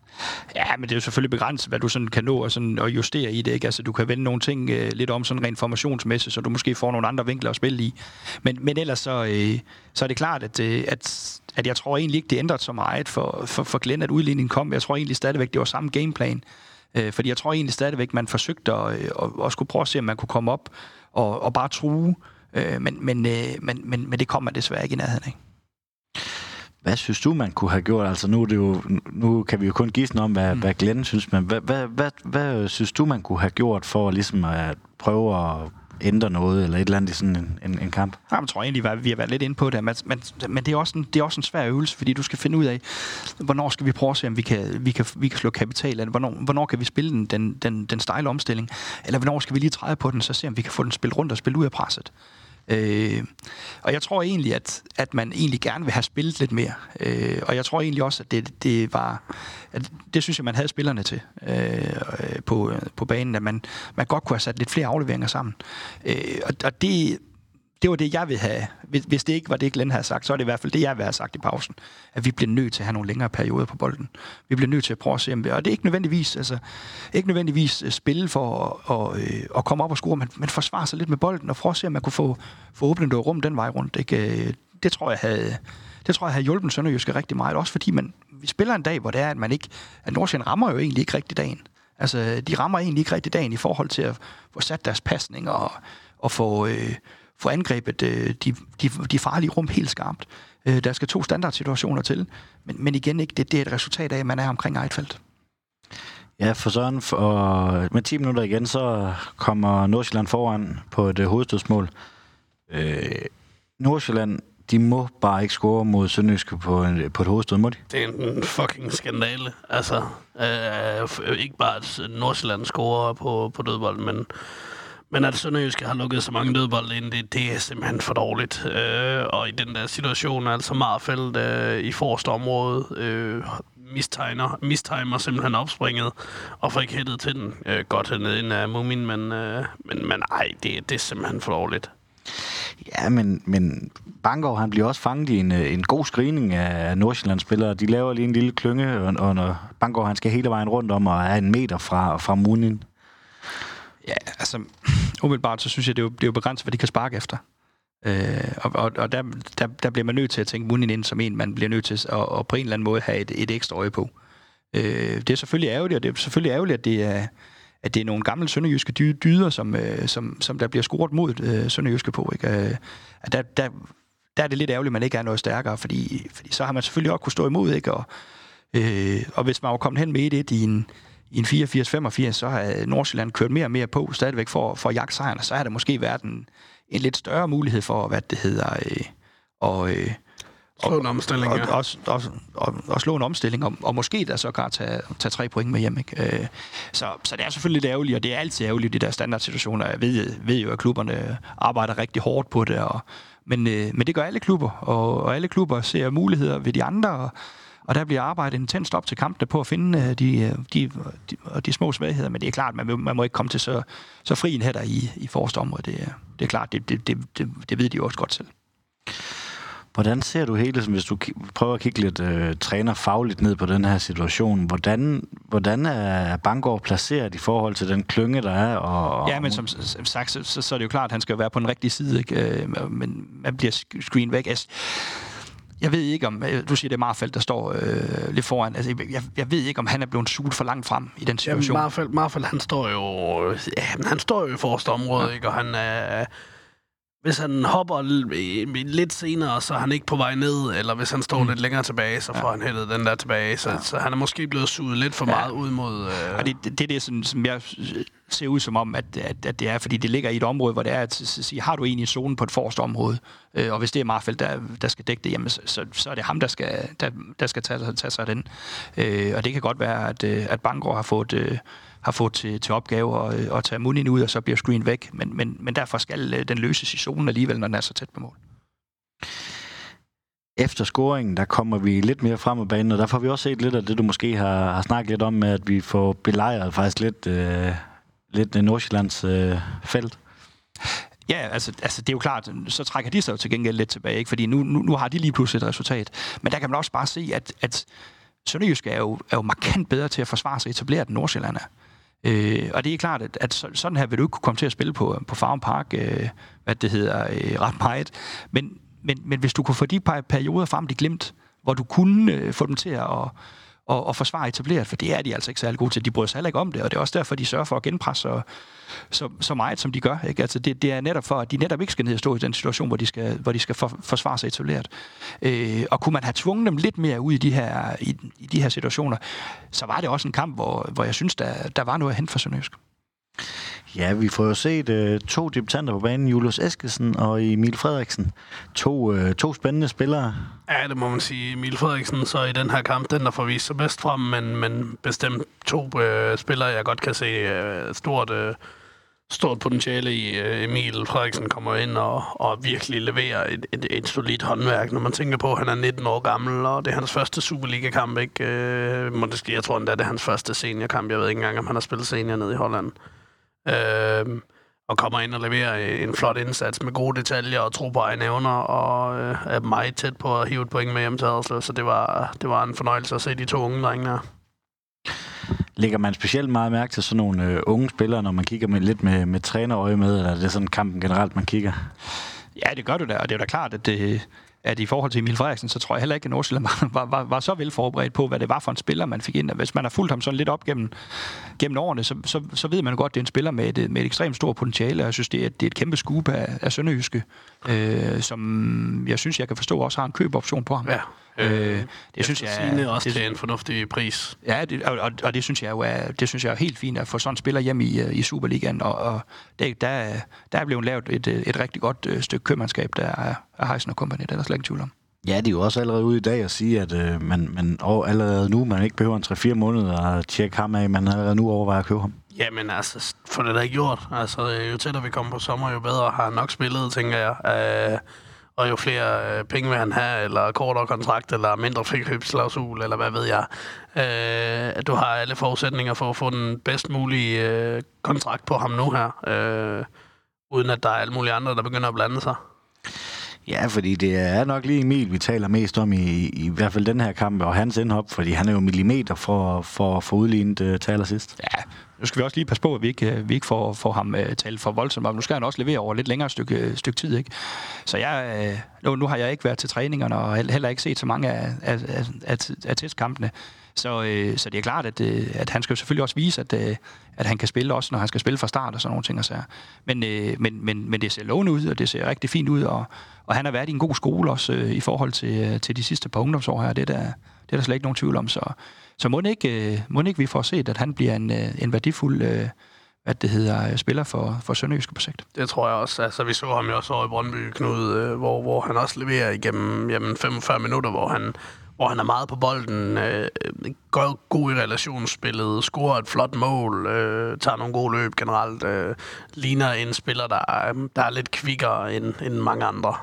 Ja, men det er jo selvfølgelig begrænset, hvad du sådan kan nå og, sådan, og justere i det. Ikke? Altså, du kan vende nogle ting øh, lidt om sådan rent formationsmæssigt, så du måske får nogle andre vinkler at spille i. Men, men ellers så, øh, så er det klart, at, øh, at, at jeg tror egentlig ikke, det ændrede så meget for, for, for Glenn, at udligningen kom. Jeg tror egentlig stadigvæk, det var samme gameplan. Øh, fordi jeg tror egentlig stadigvæk, man forsøgte at, øh, at, at skulle prøve at se, om man kunne komme op og, og bare true. Øh, men, men, øh, men, men, men det kom man desværre ikke i nærheden af. Hvad synes du, man kunne have gjort? Altså nu, er det jo, nu kan vi jo kun gisne om, hvad, mm. hvad Glenn synes, men hvad, hvad, hvad, hvad synes du, man kunne have gjort for ligesom at prøve at ændre noget, eller et eller andet i sådan en, en, en kamp? Ja, jeg tror egentlig, at vi har været lidt inde på det, men, men, men det, er også en, det er også en svær øvelse, fordi du skal finde ud af, hvornår skal vi prøve at se, om vi kan, vi kan, vi kan slå kapital af hvornår, hvornår kan vi spille den, den, den, den stejle omstilling, eller hvornår skal vi lige træde på den, så se, om vi kan få den spillet rundt og spille ud af presset. Øh, og jeg tror egentlig, at, at man egentlig gerne vil have spillet lidt mere. Øh, og jeg tror egentlig også, at det, det var... At det synes jeg, man havde spillerne til øh, på, øh, på banen, at man, man godt kunne have sat lidt flere afleveringer sammen. Øh, og, og det, det var det, jeg ville have. Hvis, hvis det ikke var det, Glenn havde sagt, så er det i hvert fald det, jeg ville have sagt i pausen. At vi bliver nødt til at have nogle længere perioder på bolden. Vi bliver nødt til at prøve at se, om vi, og det er ikke nødvendigvis, altså, ikke nødvendigvis øh, spille for at, at, øh, at komme op og score, men, men forsvare sig lidt med bolden og prøve at se, om man kunne få, få åbnet noget rum den vej rundt. Ikke? Øh, det tror jeg havde, det tror jeg havde hjulpet Sønderjyske rigtig meget. Også fordi man, vi spiller en dag, hvor det er, at man ikke, at Nordsjælland rammer jo egentlig ikke rigtig dagen. Altså, de rammer egentlig ikke rigtig dagen i forhold til at få sat deres pasning og, og få, øh, få angrebet øh, de, de, de farlige rum helt skarpt. Øh, der skal to standardsituationer til, men, men igen ikke, det, det er et resultat af, at man er omkring Eidfeldt. Ja, for sådan, og med 10 minutter igen, så kommer Nordsjælland foran på et øh, hovedstødsmål. Øh, Nordsjælland, de må bare ikke score mod Sønderjyske på, en, på et hovedstød, må de? Det er en fucking skandale. Altså, øh, ikke bare at Nordsjælland scorer på, på dødbold, men men at Sønderjyske har lukket så mange dødbold ind, det, det er simpelthen for dårligt. Øh, og i den der situation er altså Marfeldt øh, i forreste område øh, mistegner, mistimer simpelthen opspringet og får ikke hættet til den. Øh, godt hernede ind af Mumin, men, øh, men, men ej, det, det er simpelthen for dårligt. Ja, men, men Bangor, han bliver også fanget i en, øh, en god screening af Nordsjællands spillere. De laver lige en lille klynge, og, og når Bangor, han skal hele vejen rundt om og er en meter fra, fra Munin. Ja, altså, umiddelbart så synes jeg, det er jo, det er jo begrænset, hvad de kan sparke efter. Øh, og og, og der, der, der bliver man nødt til at tænke Munin ind som en, man bliver nødt til at, at på en eller anden måde have et, et ekstra øje på. Øh, det er selvfølgelig ærgerligt, og det er selvfølgelig ærgerligt, at det er, at det er nogle gamle sønderjyske dyder, som, øh, som, som der bliver scoret mod øh, sønderjyske på. Ikke? Øh, at der, der, der er det lidt ærgerligt, at man ikke er noget stærkere, fordi, fordi så har man selvfølgelig også kunne stå imod, ikke? Og, øh, og hvis man var kommet hen med et i en, i en 84-85, så har Nordsjælland kørt mere og mere på, stadigvæk for, for jagtsejrene, så har der måske været en, en lidt større mulighed for, hvad det hedder, øh, og, øh, slå en omstilling, og, ja. og, og, og, og, og slå en omstilling, og, og måske der så kan tage, tage tre point med hjem. Ikke? Øh, så, så det er selvfølgelig lidt ærgerligt, og det er altid ærgerligt, de der standardsituationer. Jeg ved, ved jo, at klubberne arbejder rigtig hårdt på det, og, men, øh, men det gør alle klubber, og, og alle klubber ser muligheder ved de andre, og, og der bliver arbejdet intenst op til kampene på at finde øh, de, øh, de, de, de små svagheder, men det er klart, man, man må ikke komme til så, så fri en hætter i, i forreste område. Det, det er klart, det, det, det, det, det ved de jo også godt selv. Hvordan ser du hele, hvis du prøver at kigge lidt øh, træner fagligt ned på den her situation, hvordan, hvordan er Bangor placeret i forhold til den klynge, der er? Og, og ja, men som sagt, så, så, så er det jo klart, at han skal være på den rigtige side, ikke? men man bliver screen væk. Altså, jeg ved ikke om, øh, du siger, det er Marfeldt, der står øh, lidt foran. Altså, jeg, jeg ved ikke, om han er blevet suget for langt frem i den situation. Jamen, Marfeldt, Marfeldt han står jo, ja, han står jo i forreste område, ja. ikke? og han er... hvis han hopper lidt senere, så er han ikke på vej ned, eller hvis han står mm. lidt længere tilbage, så får ja. han hældet den der tilbage. Så, ja. så han er måske blevet suget lidt for ja. meget ud mod... Øh... Og det, det, det er det, sådan, som jeg ser ud som om, at, at, at det er, fordi det ligger i et område, hvor det er at sige, har du egentlig i zonen på et forrest område, øh, og hvis det er Marfeldt, der, der skal dække det, jamen, så, så er det ham, der skal, der, der skal tage, tage sig af den. Øh, og det kan godt være, at, øh, at Bangor har fået... Øh, har fået til, til opgave at, øh, at tage Munin ud, og så bliver screen væk. Men, men, men derfor skal øh, den løses i zonen alligevel, når den er så tæt på mål. Efter scoringen, der kommer vi lidt mere frem af banen, og der får vi også set lidt af det, du måske har, har snakket lidt om, med at vi får belejret faktisk lidt, øh, lidt øh, Nordsjællands øh, felt. Ja, altså, altså det er jo klart, så trækker de sig jo til gengæld lidt tilbage, ikke? fordi nu, nu, nu har de lige pludselig et resultat. Men der kan man også bare se, at, at Sønderjysk er jo, er jo markant bedre til at forsvare sig etableret end Nordsjælland er. Øh, og det er klart, at, at sådan her vil du ikke kunne komme til at spille på, på Farm Park, øh, hvad det hedder, øh, ret meget. Men, men, men hvis du kunne få de perioder frem, de glemt, hvor du kunne øh, få dem til at, og, og og forsvare etableret, for det er de altså ikke særlig gode til. De bryder sig heller ikke om det, og det er også derfor, de sørger for at genpresse så, så, så meget, som de gør. Ikke? Altså det, det er netop for, at de netop ikke skal ned og stå i den situation, hvor de skal, hvor de skal for, forsvare sig etableret. Øh, og kunne man have tvunget dem lidt mere ud i de her, i, i de her situationer, så var det også en kamp, hvor, hvor jeg synes, der, der var noget at hente for Sønderjysk. Ja, vi får jo set uh, to debutanter på banen, Julius Eskesen og Emil Frederiksen. To, uh, to spændende spillere. Ja, det må man sige. Emil Frederiksen så i den her kamp, den der får vist sig bedst frem, men, men bestemt to uh, spillere, jeg godt kan se uh, stort, uh, stort potentiale i. Uh, Emil Frederiksen kommer ind og, og virkelig leverer et, et, et solidt håndværk, når man tænker på, at han er 19 år gammel, og det er hans første Superliga-kamp, ikke? Uh, jeg tror endda, det er hans første seniorkamp. Jeg ved ikke engang, om han har spillet senior nede i Holland øh, og kommer ind og leverer en flot indsats med gode detaljer og tro på egne evner, og øh, er meget tæt på at hive et point med hjem til Aderslev, så det var, det var en fornøjelse at se de to unge drenge der. Lægger man specielt meget mærke til sådan nogle øh, unge spillere, når man kigger med, lidt med, med trænerøje med, eller er det sådan kampen generelt, man kigger? Ja, det gør du da, og det er jo da klart, at det, at i forhold til Emil Frederiksen, så tror jeg heller ikke, at Nordsjælland var, var, var, var så vel forberedt på, hvad det var for en spiller, man fik ind. Hvis man har fulgt ham sådan lidt op gennem, gennem årene, så, så, så ved man godt, at det er en spiller med et, med et ekstremt stort potentiale, og jeg synes, det er, det er et kæmpe skub af, af Sønderjyske, øh, som jeg synes, jeg kan forstå også har en køboption på ham. Ja. Øh, det synes jeg er, også det, til en fornuftig pris. Ja, det, og, og, det synes jeg jo er, det synes jeg er helt fint at få sådan en spiller hjem i, i Superligaen, og, og der, der, der er blevet lavet et, et rigtig godt øh, stykke købmandskab der er, af Heisen og Company, det er der slet ikke tvivl om. Ja, det er jo også allerede ude i dag at sige, at øh, man, man og allerede nu, man ikke behøver en 3-4 måneder at tjekke ham af, man allerede nu overvejer at købe ham. Jamen altså, for det da ikke gjort. Altså, jo tættere vi kommer på sommer, jo bedre har nok spillet, tænker jeg. Uh, og jo flere øh, penge vil han have, eller kortere kontrakt, eller mindre frikøbsklausul, eller hvad ved jeg. Øh, du har alle forudsætninger for at få den bedst mulige øh, kontrakt på ham nu her, øh, uden at der er alle mulige andre, der begynder at blande sig. Ja, fordi det er nok lige Emil, vi taler mest om i, i, i hvert fald den her kamp, og hans indhop, fordi han er jo millimeter for, for, for udlignet uh, taler sidst. Ja, nu skal vi også lige passe på, at vi ikke, øh, vi ikke får, får ham uh, talt for voldsomt. Nu skal han også levere over lidt længere stykke, øh, stykke tid, ikke? Så jeg, nu, nu har jeg ikke været til træningerne, og heller ikke set så mange af, af, af, af, af testkampene. Så, øh, så det er klart, at, øh, at han skal selvfølgelig også vise, at, øh, at han kan spille også, når han skal spille fra start og sådan nogle ting. Og så. Men, øh, men, men, men det ser lovende ud, og det ser rigtig fint ud, og, og han har været i en god skole også øh, i forhold til, til de sidste par ungdomsår her. Det er der, det er der slet ikke nogen tvivl om. Så, så må ikke, øh, må ikke vi får set, at han bliver en, øh, en værdifuld at hvad det hedder, spiller for, for Sønderjyske på sigt. Det tror jeg også. Altså, vi så ham jo også over i Brøndby, Knud, hvor, hvor han også leverer igennem jamen, 45 minutter, hvor han hvor han er meget på bolden, øh, går god i relationsspillet, scorer et flot mål, øh, tager nogle gode løb generelt, øh, ligner en spiller, der er, der er lidt kvikkere end, end mange andre.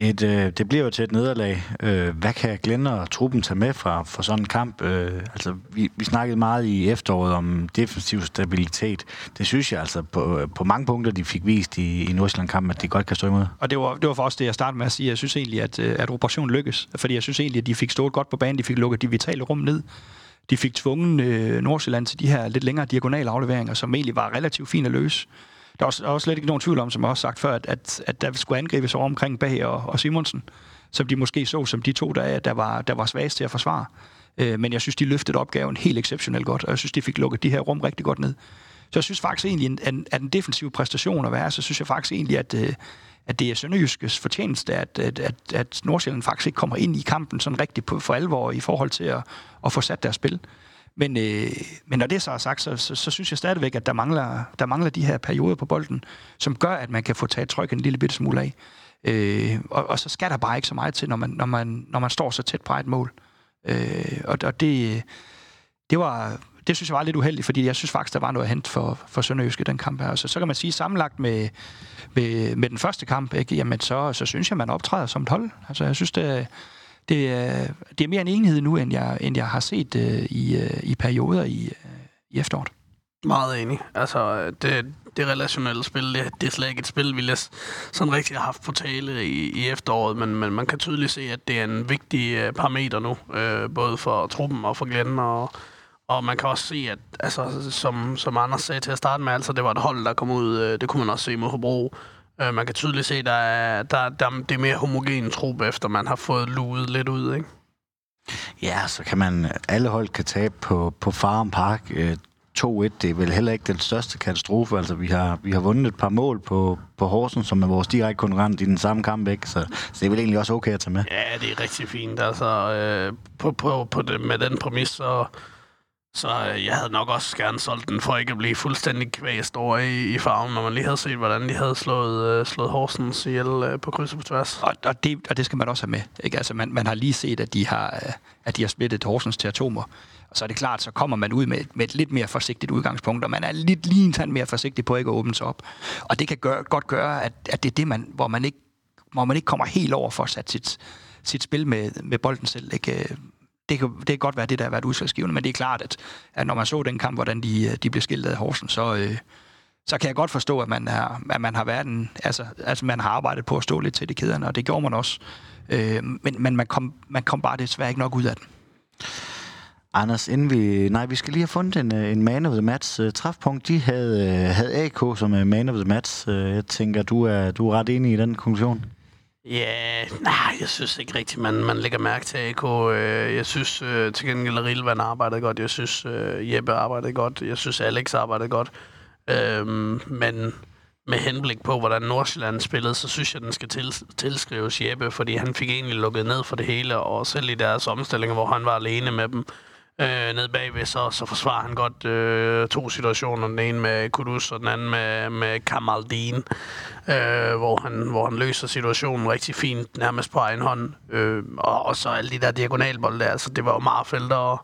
Et, øh, det bliver jo til et nederlag. Øh, hvad kan Glenn og truppen tage med fra, for sådan en kamp? Øh, altså, vi, vi snakkede meget i efteråret om defensiv stabilitet. Det synes jeg altså på, øh, på mange punkter, de fik vist i, i Nordsjælland-kampen, at de godt kan stå imod. Og det var, det var for os det, jeg startede med at sige. Jeg synes egentlig, at, øh, at operationen lykkes. Fordi jeg synes egentlig, at de fik stået godt på banen. De fik lukket de vitale rum ned. De fik tvunget øh, Nordsjælland til de her lidt længere diagonale afleveringer, som egentlig var relativt fine at løse. Der er også, også slet ikke nogen tvivl om, som jeg også sagt før, at, at, at der skulle angribes over omkring Bag og, og Simonsen, som de måske så som de to, der, der, var, der var svagest til at forsvare. Øh, men jeg synes, de løftede opgaven helt exceptionelt godt, og jeg synes, de fik lukket de her rum rigtig godt ned. Så jeg synes faktisk egentlig, at, at en defensiv præstation at være, så synes jeg faktisk egentlig, at, øh, at det er Sønderjyskes fortjeneste, at, at, at, at Nordsjælland faktisk ikke kommer ind i kampen sådan rigtig på, for alvor i forhold til at, at få sat deres spil. Men, øh, men når det så er sagt, så, så, så synes jeg stadigvæk, at der mangler, der mangler de her perioder på bolden, som gør, at man kan få taget tryk en lille bitte smule af. Øh, og, og så skal der bare ikke så meget til, når man, når man, når man står så tæt på et mål. Øh, og, og det, det var, det synes jeg var lidt uheldigt, fordi jeg synes faktisk, der var noget at hente for, for Sønderjyske den kamp her. Så, så kan man sige, sammenlagt med, med, med den første kamp, ikke, jamen så, så synes jeg, man optræder som et hold. Altså jeg synes, det, det, er, det er mere en enhed nu, end jeg, end jeg har set øh, i, øh, i perioder i, øh, i efteråret. Meget enig. Altså, det, det relationelle spil, det, det er slet ikke et spil, vi sådan rigtig har haft på tale i, i efteråret, men, men man kan tydeligt se, at det er en vigtig øh, parameter nu, øh, både for truppen og for Glenn, og, og man kan også se, at altså, som, som Anders sagde til at starte med, altså, det var et hold, der kom ud, øh, det kunne man også se mod Hobro. Øh, man kan tydeligt se, der er, der, der, det er mere homogen trup, efter man har fået luet lidt ud, ikke? Ja, så kan man, alle hold kan tabe på, på Farm Park. 2-1, det er vel heller ikke den største katastrofe. Altså, vi har, vi har vundet et par mål på, på Horsen, som er vores direkte konkurrent i den samme kamp, ikke? Så, så det er vel egentlig også okay at tage med. Ja, det er rigtig fint. Altså, øh, på, på, på det, med den præmis, så, så øh, jeg havde nok også gerne solgt den, for ikke at blive fuldstændig kvæst over i, i farven, når man lige havde set, hvordan de havde slået, øh, slået Horsens ihjel øh, på kryds og på tværs. Og, og, det, og det skal man også have med. Ikke? Altså, man, man har lige set, at de har, øh, at de har splittet Horsens til atomer. Og så er det klart, så kommer man ud med, med et lidt mere forsigtigt udgangspunkt, og man er lidt lige en tand mere forsigtig på ikke at åbne sig op. Og det kan gøre, godt gøre, at, at det er det, man, hvor, man ikke, hvor man ikke kommer helt over for at sætte sit, sit spil med, med bolden selv. Ikke? Øh, det, kan, det kan godt være det, der har været udslagsgivende, men det er klart, at, at når man så den kamp, hvordan de, øh, de blev skiltet af Horsen, så, øh, så kan jeg godt forstå, at man, er, at man har været en, altså, altså man har arbejdet på at stå lidt til de kæderne, og det gjorde man også. Øh, men men man, kom, man kom bare desværre ikke nok ud af den. Anders, inden vi... Nej, vi skal lige have fundet en, øh, en man of the match øh, træfpunkt. De havde, havde AK som man of the match. Jeg tænker, du er, du er ret enig i den konklusion? Ja, yeah, nej, jeg synes ikke rigtigt, man, man lægger mærke til AK. Øh, jeg synes øh, til gengæld, at Rilvan arbejdede godt. Jeg synes, øh, Jeppe arbejdede godt. Jeg synes, Alex arbejdede godt. Uh, men med henblik på, hvordan Nordsjælland spillede, så synes jeg, den skal til, tilskrives Jeppe, fordi han fik egentlig lukket ned for det hele, og selv i deres omstillinger, hvor han var alene med dem, øh, nede bagved, så, så forsvarer han godt øh, to situationer. Den ene med Kudus, og den anden med, med Kamaldin, øh, hvor, han, hvor han løser situationen rigtig fint, nærmest på egen hånd. Øh, og, og så alle de der diagonalbolde der, altså det var jo Marfeldt og,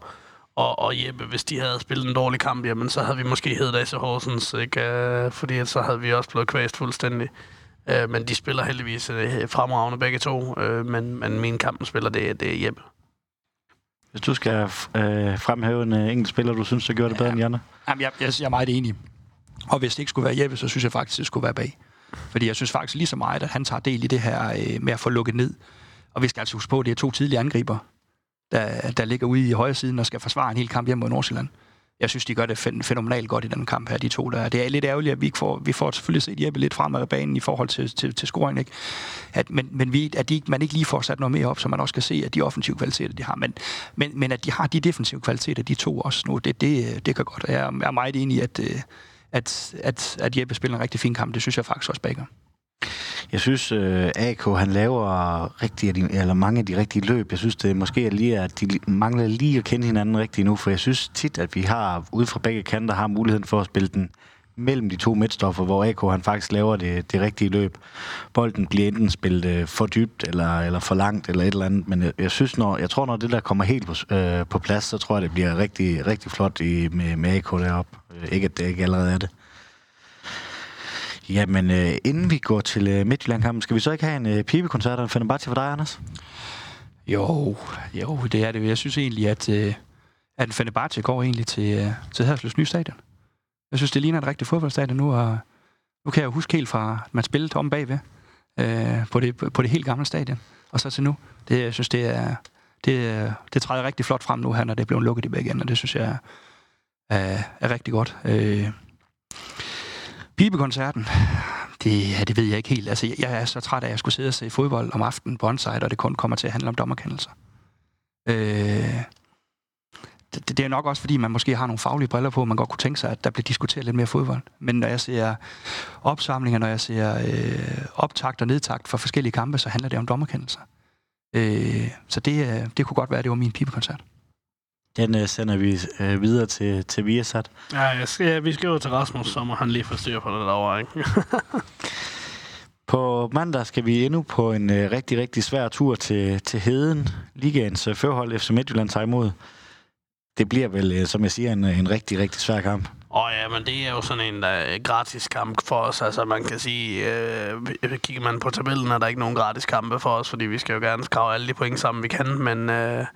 og, og Jeppe, hvis de havde spillet en dårlig kamp, jamen så havde vi måske heddet AC Horsens, ikke? Øh, fordi så havde vi også blevet kvæst fuldstændig. Øh, men de spiller heldigvis øh, fremragende begge to, øh, men, men min kampen spiller det, det er Jeppe. Hvis du skal øh, fremhæve en øh, enkelt spiller, du synes, der gjorde det bedre ja. end Janne? Jamen, jeg, jeg, jeg er meget enig. Og hvis det ikke skulle være Jeppe, så synes jeg faktisk, det skulle være bag. Fordi jeg synes faktisk lige så meget, at han tager del i det her øh, med at få lukket ned. Og vi skal altså huske på, at det er to tidlige angriber, der, der ligger ude i højre siden og skal forsvare en hel kamp hjemme mod Nordsjælland jeg synes, de gør det fænomenalt godt i den kamp her, de to der. Det er lidt ærgerligt, at vi ikke får, vi får selvfølgelig set Jeppe lidt frem af banen i forhold til, til, til scoring, ikke? At, men, men vi, at de, man ikke lige får sat noget mere op, så man også kan se, at de offensive kvaliteter, de har. Men, men, men at de har de defensive kvaliteter, de to også nu, det, det, det kan godt. Jeg er meget enig i, at, øh, at, at, at Jeppe spiller en rigtig fin kamp. Det synes jeg faktisk også Baker. Jeg synes, øh, AK han laver rigtig, eller mange af de rigtige løb. Jeg synes, det måske er lige, at de mangler lige at kende hinanden rigtigt nu, for jeg synes tit, at vi har, ude fra begge kanter, har muligheden for at spille den mellem de to midtstoffer, hvor AK han faktisk laver det, det rigtige løb. Bolden bliver enten spillet øh, for dybt, eller, eller for langt, eller et eller andet, men jeg, jeg synes, når, jeg tror, når det der kommer helt på, øh, på plads, så tror jeg, det bliver rigtig, rigtig flot i, med, med AK deroppe. Øh, ikke, at det ikke allerede er det. Jamen, øh, inden vi går til øh, Midtjylland-kampen, skal vi så ikke have en øh, pibekoncert og en Fenerbahce for dig, Anders? Jo, jo, det er det. Jeg synes egentlig, at, øh, at Fenerbahce går egentlig til, øh, til Herslevs nye stadion. Jeg synes, det ligner et rigtigt fodboldstadion nu, og nu kan jeg jo huske helt fra, at man spillede om bagved øh, på, det, på det helt gamle stadion, og så til nu. Det, jeg synes, det er, det, det træder rigtig flot frem nu her, når det er blevet lukket i begge ender. Det synes jeg er, er rigtig godt. Øh, Pibekoncerten, det, ja, det ved jeg ikke helt. Altså, jeg er så træt af, at jeg skulle sidde og se fodbold om aftenen på onsite, og det kun kommer til at handle om dommerkendelser. Øh, det, det er nok også, fordi man måske har nogle faglige briller på, man godt kunne tænke sig, at der bliver diskuteret lidt mere fodbold. Men når jeg ser opsamlinger, når jeg ser øh, optakt og nedtakt for forskellige kampe, så handler det om dommerkendelser. Øh, så det, øh, det kunne godt være, at det var min pibekoncert. Den øh, sender vi øh, videre til, til Viasat. Ja, jeg skal, ja, vi skriver til Rasmus, så må han lige få styr på det derovre, ikke? På mandag skal vi endnu på en øh, rigtig, rigtig svær tur til, til Heden. Ligaens øh, førhold FC Midtjylland tager imod. Det bliver vel, øh, som jeg siger, en, en rigtig, rigtig svær kamp. Åh oh, ja, men det er jo sådan en der er gratis kamp for os. Altså man kan sige, øh, kigger man på tabellen, er der ikke nogen gratis kampe for os, fordi vi skal jo gerne skrave alle de point sammen, vi kan. Men, øh,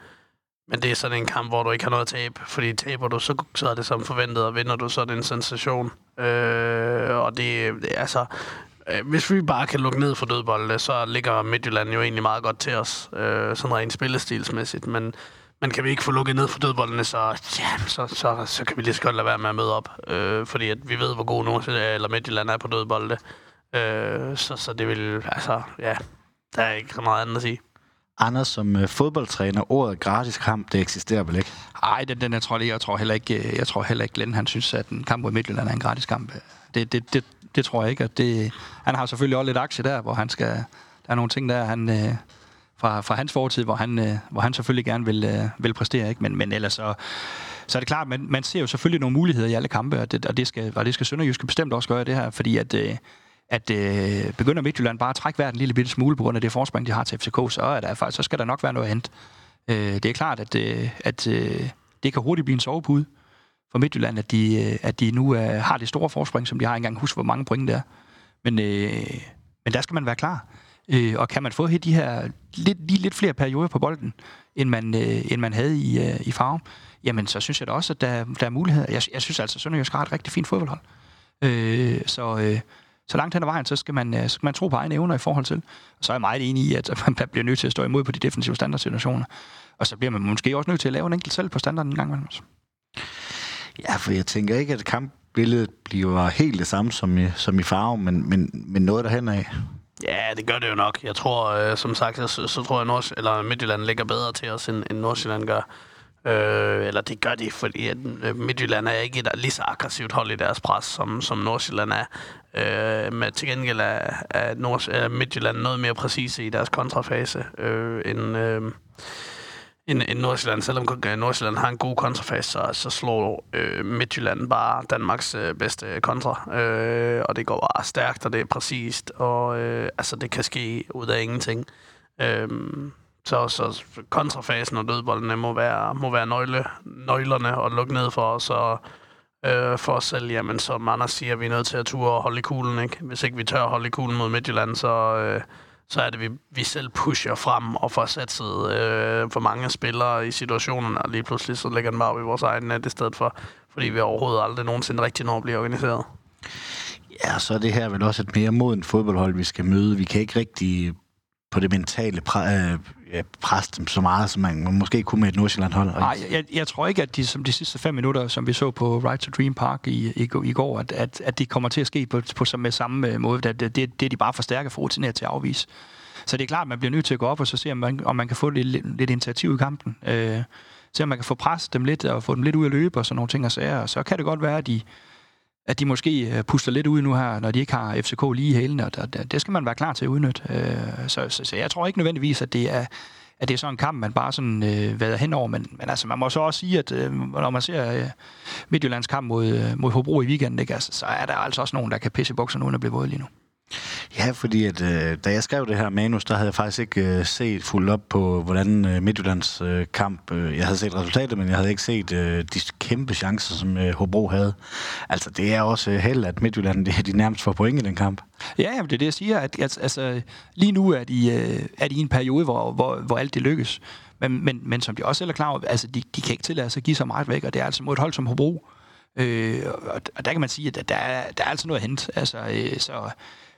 men det er sådan en kamp, hvor du ikke har noget at tabe. Fordi taber du, så, så er det som forventet, og vinder du, så er det en sensation. Øh, og det, det altså, øh, hvis vi bare kan lukke ned for dødbolde, så ligger Midtjylland jo egentlig meget godt til os, øh, sådan rent spillestilsmæssigt. Men, men kan vi ikke få lukket ned for dødboldene, så, ja, så, så, så kan vi lige så godt lade være med at møde op. Øh, fordi at vi ved, hvor god Nordsjælland eller Midtjylland er på dødbolde. Øh, så, så det vil, altså, ja, der er ikke meget andet at sige. Anders, som øh, fodboldtræner, ordet gratis kamp, det eksisterer vel ikke? Nej, den, den jeg tror jeg, jeg tror heller ikke, øh, jeg tror heller ikke, Glenn, han synes, at en kamp mod Midtjylland er en gratis kamp. Det, det, det, det tror jeg ikke. At det, han har selvfølgelig også lidt aktie der, hvor han skal... Der er nogle ting der, han, øh, fra, fra hans fortid, hvor han, øh, hvor han selvfølgelig gerne vil, øh, vil præstere. Ikke? Men, men ellers så, så er det klart, man, man ser jo selvfølgelig nogle muligheder i alle kampe, og det, og det skal, og det skal Sønderjyske bestemt også gøre det her, fordi at, øh, at øh, begynder Midtjylland bare at trække hver en lille bitte smule på grund af det forspring, de har til FCK, så, er der, faktisk, så skal der nok være noget at hente. Øh, det er klart, at, øh, at øh, det kan hurtigt blive en sovepude for Midtjylland, at de, øh, at de nu øh, har det store forspring, som de har engang. Husk, hvor mange point det er. Men, øh, men der skal man være klar. Øh, og kan man få de her lidt, lige lidt flere perioder på bolden, end man, øh, end man havde i, øh, i farve, jamen så synes jeg da også, at der, der er muligheder. Jeg, jeg synes altså, at Sønderjysk har et rigtig fint fodboldhold. Øh, så, øh, så langt hen ad vejen, så skal man, øh, skal man tro på egne evner i forhold til. Og så er jeg meget enig i, at man bliver nødt til at stå imod på de defensive standardsituationer. Og så bliver man måske også nødt til at lave en enkelt selv på standarden en gang imellem. Ja, for jeg tænker ikke, at kampbilledet bliver helt det samme som i, som i farve, men, men, men noget derhen af. Ja, det gør det jo nok. Jeg tror, øh, som sagt, så, så tror jeg, Nords, eller Midtjylland ligger bedre til os, end, end Nordsjælland gør. Øh, eller det gør de, fordi at øh, Midtjylland er ikke et lige så aggressivt hold i deres pres, som, som Nordsjælland er. Øh, men til gengæld er, er, Nord, er Midtjylland noget mere præcise i deres kontrafase, øh, end, øh, end, end Nordsjælland. Selvom øh, Nordsjælland har en god kontrafase, så, så slår øh, Midtjylland bare Danmarks øh, bedste kontra. Øh, og det går bare stærkt, og det er præcist, og øh, altså, det kan ske ud af ingenting. Øh, så, så kontrafasen og dødboldene må være, må være nøgle, nøglerne og lukke ned for os, og øh, for os selv, jamen som Anders siger, vi er nødt til at ture og holde i kuglen. Ikke? Hvis ikke vi tør at holde i kuglen mod Midtjylland, så, øh, så er det, vi, vi selv pusher frem og får sat øh, for mange spillere i situationerne, og lige pludselig så lægger den bare op i vores egen net i stedet for, fordi vi overhovedet aldrig nogensinde rigtig når at blive organiseret. Ja, så er det her vel også et mere modent fodboldhold, vi skal møde. Vi kan ikke rigtig på det mentale præ, øh, pres dem så meget, som man måske kunne med et Nordsjælland-hold. Nej, jeg, jeg tror ikke, at de, som de sidste fem minutter, som vi så på Right to Dream Park i, i, i går, at, at, at det kommer til at ske på, på med samme øh, måde. Det, det, det er de bare for stærke for rutineret til at afvise. Så det er klart, at man bliver nødt til at gå op og så se, om man, om man kan få lidt, lidt, lidt initiativ i kampen. Øh, se, om man kan få presset dem lidt og få dem lidt ud at løbe og sådan nogle ting og sager. Så kan det godt være, at de, at de måske øh, puster lidt ud nu her, når de ikke har FCK lige i hælene, og det, det skal man være klar til at udnytte. Øh, så, så, så jeg tror ikke nødvendigvis, at det er, at det er sådan en kamp, man bare sådan øh, vader henover, men, men altså, man må så også sige, at øh, når man ser øh, Midtjyllands kamp mod, øh, mod Hobro i weekenden, ikke, altså, så er der altså også nogen, der kan pisse i bukserne uden at blive våde lige nu. Ja, fordi at, øh, da jeg skrev det her manus, der havde jeg faktisk ikke øh, set fuldt op på, hvordan øh, Midtjyllands øh, kamp... Øh, jeg havde set resultatet, men jeg havde ikke set øh, de kæmpe chancer, som øh, Hobro havde. Altså, det er også øh, held, at Midtjylland de, de nærmest får point i den kamp. Ja, jamen, det er det, jeg siger. At, at, altså, lige nu er de, øh, er de i en periode, hvor, hvor, hvor alt det lykkes. Men, men, men som de også selv er klar over, altså, de, de kan ikke tillade sig at give så meget væk, og det er altså mod et hold som Hobro. Øh, og, og der kan man sige, at der er, der er altså noget at hente. Altså, øh, så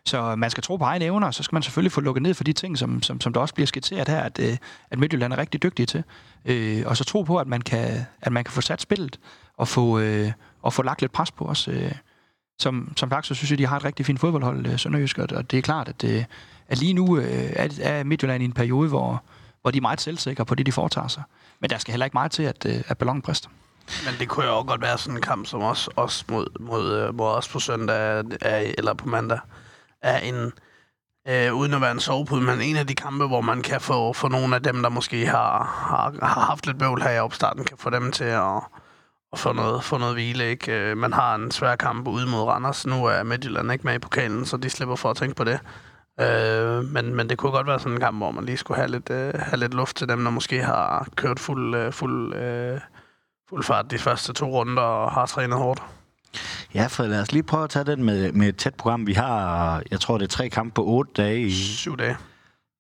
så man skal tro på egne evner, og så skal man selvfølgelig få lukket ned for de ting, som, som, som der også bliver skitseret her, at, øh, at Midtjylland er rigtig dygtige til. Øh, og så tro på, at man kan, at man kan få sat spillet og få, øh, og få lagt lidt pres på os. Øh. Som, som sagt, så synes jeg, de har et rigtig fint fodboldhold, øh, Sønderjysk, og det er klart, at, øh, at lige nu øh, er, er Midtjylland i en periode, hvor, hvor de er meget selvsikre på det, de foretager sig. Men der skal heller ikke meget til, at, øh, at ballonen brister. Men det kunne jo også godt være sådan en kamp, som os, os mod, mod, mod os på søndag, eller på mandag, er en, øh, uden at være en sovepude, men en af de kampe, hvor man kan få, få nogle af dem, der måske har, har, har haft lidt bøvl her i opstarten, kan få dem til at, at få, noget, få noget hvile. Ikke? Øh, man har en svær kamp ude mod Randers. Nu er Midtjylland ikke med i pokalen, så de slipper for at tænke på det. Øh, men, men det kunne godt være sådan en kamp, hvor man lige skulle have lidt, øh, have lidt luft til dem, der måske har kørt fuld, øh, fuld, øh, fuld fart de første to runder og har trænet hårdt. Ja, for lad os lige prøve at tage den med, med et tæt program. Vi har, jeg tror, det er tre kampe på otte dage. I, Syv dage.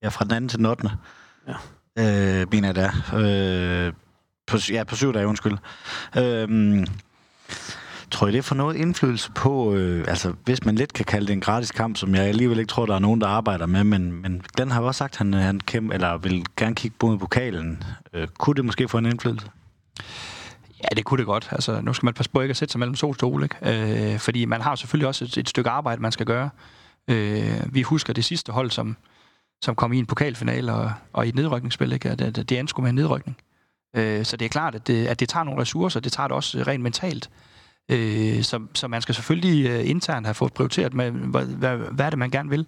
Ja, fra den anden til den 8. Ja. Øh, mener jeg er. Øh, på, ja, på syv dage, undskyld. Øh, tror I, det får noget indflydelse på, øh, altså hvis man lidt kan kalde det en gratis kamp, som jeg alligevel ikke tror, der er nogen, der arbejder med, men, men den har jo også sagt, at han, han kæmpe, eller vil gerne kigge på pokalen. Øh, kunne det måske få en indflydelse? Ja, det kunne det godt. Altså, nu skal man passe på ikke at sætte sig mellem to stole, ikke? Øh, fordi man har selvfølgelig også et, et stykke arbejde, man skal gøre. Øh, vi husker det sidste hold, som, som kom i en pokalfinale og, og i et nedrykningsspil, ikke? Det, det, det endte med en nedrykning. Øh, så det er klart, at det, at det tager nogle ressourcer, det tager det også rent mentalt. Øh, så, så man skal selvfølgelig uh, internt have fået prioriteret med, hvad, hvad, hvad er det, man gerne vil.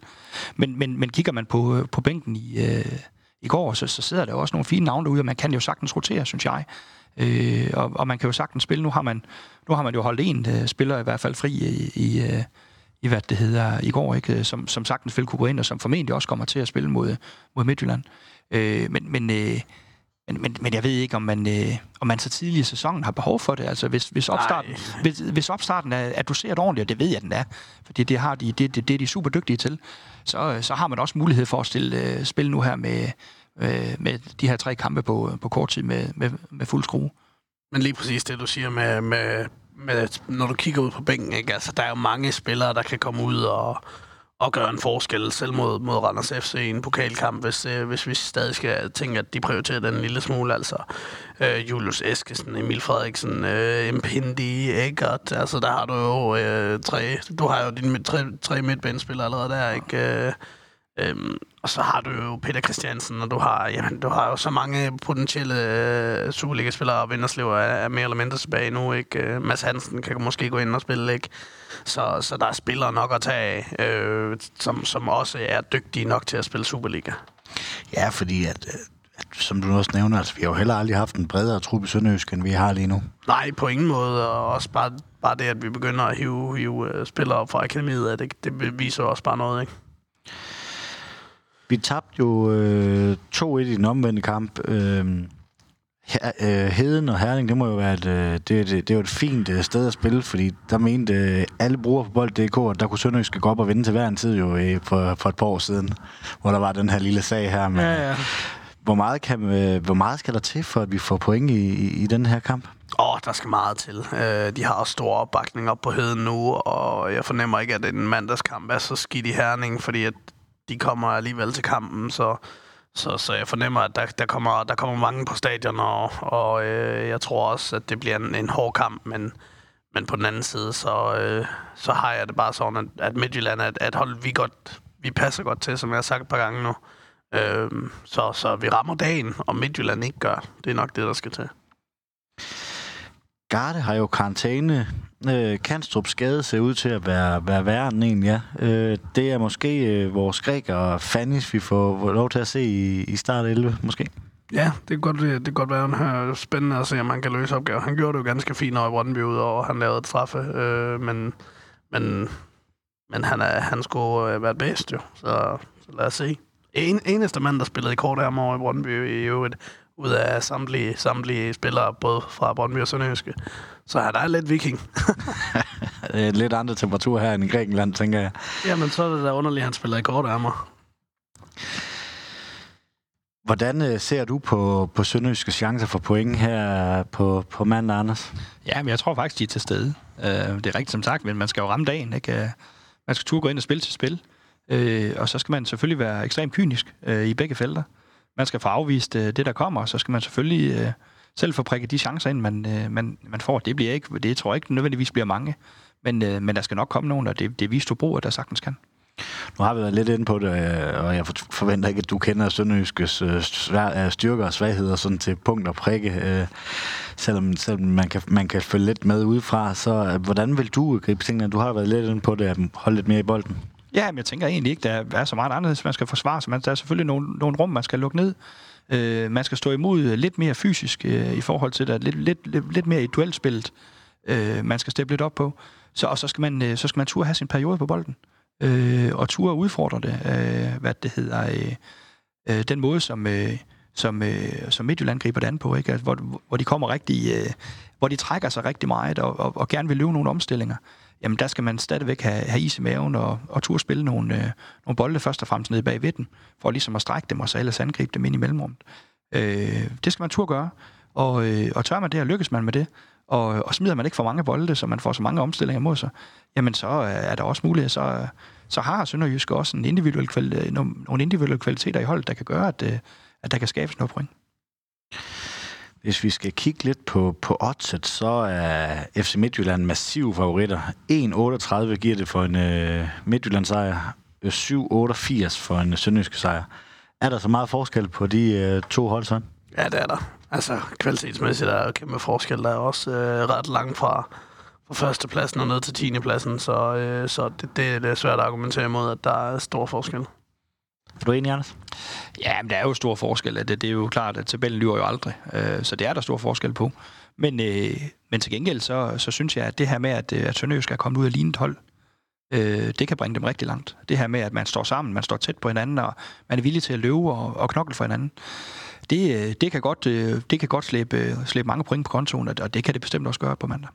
Men, men, men kigger man på, øh, på bænken i, uh, i går, så, så sidder der også nogle fine navne derude, og man kan jo sagtens rotere, synes jeg. Øh, og, og man kan jo sagtens spille. Nu har man, nu har man jo holdt en øh, spiller i hvert fald fri i, i, uh, i hvad det hedder, i går, ikke? Øh, som, som sagtens vil kunne gå ind, og som formentlig også kommer til at spille mod, mod Midtjylland. Øh, men, men, øh, men, men, men jeg ved ikke, om man, øh, om man så tidlig i sæsonen har behov for det. Altså, hvis, hvis opstarten, hvis, hvis opstarten er, er doseret ordentligt, og det ved jeg, den er, fordi det, har de, det, det, det er de super dygtige til, så, så har man også mulighed for at stille øh, spil nu her med, øh, med de her tre kampe på, på kort tid med, med, med fuld skrue. Men lige præcis det, du siger med, med, med når du kigger ud på bænken, ikke? Altså, der er jo mange spillere, der kan komme ud og, og gøre en forskel, selv mod, mod Randers FC i en pokalkamp, hvis, øh, hvis vi stadig skal tænke, at de prioriterer den lille smule. Altså, øh, Julius Eskesen, Emil Frederiksen, øh, Mpindi, Eggert, altså der har du jo øh, tre, du har jo dine tre, tre midtbanespillere allerede der, ikke? Øh, Øhm, og så har du jo Peter Christiansen, og du har, jamen, du har jo så mange potentielle øh, Superliga-spillere, og Vinderslev er, er mere eller mindre tilbage nu, ikke? Øh, Mads Hansen kan måske gå ind og spille, ikke? Så, så der er spillere nok at tage af, øh, som, som også er dygtige nok til at spille Superliga. Ja, fordi at, øh, at som du også nævner, altså, vi har jo heller aldrig haft en bredere truppe i Sønderjysk, end vi har lige nu. Nej, på ingen måde, og også bare, bare det, at vi begynder at hive, hive uh, spillere op fra akademiet, det, det viser også bare noget, ikke? Vi tabte jo øh, 2-1 i den omvendte kamp. Øh, øh, Heden og Herning, det må jo være et, øh, det, det, det er jo et fint øh, sted at spille, fordi der mente øh, alle brugere på bold.dk, at der kunne Sønderjyske gå op og vinde til hver en tid jo øh, for, for et par år siden, hvor der var den her lille sag her. Med, Ja, ja. Hvor, meget kan, øh, hvor meget skal der til, for at vi får point i, i, i den her kamp? Åh, oh, der skal meget til. Uh, de har også stor opbakning op på heden nu, og jeg fornemmer ikke, at en mandagskamp er så skidt i Herning, fordi at de kommer alligevel til kampen, så, så, så jeg fornemmer, at der, der, kommer, der kommer mange på stadion, og, og øh, jeg tror også, at det bliver en, en hård kamp, men, men på den anden side, så, øh, så har jeg det bare sådan, at, at Midtjylland er et, et hold, vi, godt, vi passer godt til, som jeg har sagt et par gange nu. Øh, så, så vi rammer dagen, og Midtjylland ikke gør. Det er nok det, der skal til. Garde har jo karantæne. Øh, Kanstrup skade ser ud til at være, være værre end en, ja. Øh, det er måske øh, vores græker Fannis, vi får lov til at se i, i start 11, måske. Ja, det kan godt, det kan godt være, en her spændende at se, om han kan løse opgaver. Han gjorde det jo ganske fint over i Brøndby ud, og han lavede et straffe, øh, men, men, men han, er, han skulle øh, være bedst jo, så, så lad os se. En, eneste mand, der spillede i kort her over i Brøndby i øvrigt, ud af samtlige, samtlige spillere, både fra Brøndby og Sønderjyske. Så han er lidt viking. Det er lidt andre temperaturer her end i Grækenland, tænker jeg. Jamen, så er det da underligt, at han spiller i kort ærmer. Hvordan øh, ser du på, på Sønderjyske chancer for point her på, på mandag, Anders? Ja, men jeg tror faktisk, de er til stede. Øh, det er rigtigt som sagt, men man skal jo ramme dagen. Ikke? Øh, Man skal turde gå ind og spille til spil. Øh, og så skal man selvfølgelig være ekstremt kynisk øh, i begge felter. Man skal få afvist øh, det, der kommer, og så skal man selvfølgelig øh, selv få prikket de chancer ind, man, øh, man, man får. Det bliver ikke, det tror jeg ikke nødvendigvis bliver mange, men, øh, men der skal nok komme nogen, og det, det viser du brug, at der sagtens kan. Nu har vi været lidt inde på det, øh, og jeg forventer ikke, at du kender Sønderjyskes øh, øh, styrker og svagheder sådan til punkt og prikke. Selvom, selvom man, kan, man kan følge lidt med udefra, så hvordan vil du gribe tingene? Du har været lidt inde på det, at holde lidt mere i bolden. Ja, men jeg tænker egentlig ikke, der er så meget anderledes, man skal forsvare sig. Der er selvfølgelig nogle, nogle rum, man skal lukke ned. Øh, man skal stå imod øh, lidt mere fysisk øh, i forhold til det, lidt, lidt, lidt, lidt mere i duelspillet, øh, man skal steppe lidt op på. Så, og så skal man, øh, så skal man turde have sin periode på bolden, øh, og turde udfordre det, øh, hvad det hedder, øh, øh, den måde, som, øh, som, øh, som Midtjylland griber det an på, ikke? Altså, hvor, hvor de kommer rigtig, øh, hvor de trækker sig rigtig meget, og, og, og gerne vil løbe nogle omstillinger jamen der skal man stadigvæk have, have is i maven og, og turde spille nogle, øh, nogle bolde først og fremmest nede bag vidden, for ligesom at strække dem og så ellers angribe dem ind i mellemrummet. Øh, det skal man turde gøre, og, øh, og tør man det, og lykkes man med det, og, og smider man ikke for mange bolde, så man får så mange omstillinger mod sig, jamen så øh, er der også mulighed, så, så har Sønderjysk også en individuel kvali- øh, nogle individuelle kvaliteter i holdet, der kan gøre, at, øh, at der kan skabes noget point. Hvis vi skal kigge lidt på, på oddset, så er FC Midtjylland massiv favoritter. 1,38 giver det for en øh, Midtjylland-sejr, 7,88 øh, for en øh, sønderjyske sejr. Er der så meget forskel på de øh, to hold sådan? Ja, det er der. Altså, kvalitetsmæssigt er der kæmpe forskel. Der er også øh, ret langt fra, fra førstepladsen og ned til tiendepladsen, så, øh, så det, det, det er svært at argumentere imod, at der er stor forskel. Er du enig, Anders? Ja, men der er jo stor forskel. Det, det er jo klart, at tabellen lyver jo aldrig. Øh, så det er der stor forskel på. Men, øh, men til gengæld, så, så synes jeg, at det her med, at, øh, at Sønderjysk er kommet ud af lignet hold, øh, det kan bringe dem rigtig langt. Det her med, at man står sammen, man står tæt på hinanden, og man er villig til at løbe og, og knokle for hinanden, det, øh, det kan godt, øh, det kan godt slæbe, slæbe mange point på kontoen, og det kan det bestemt også gøre på mandag.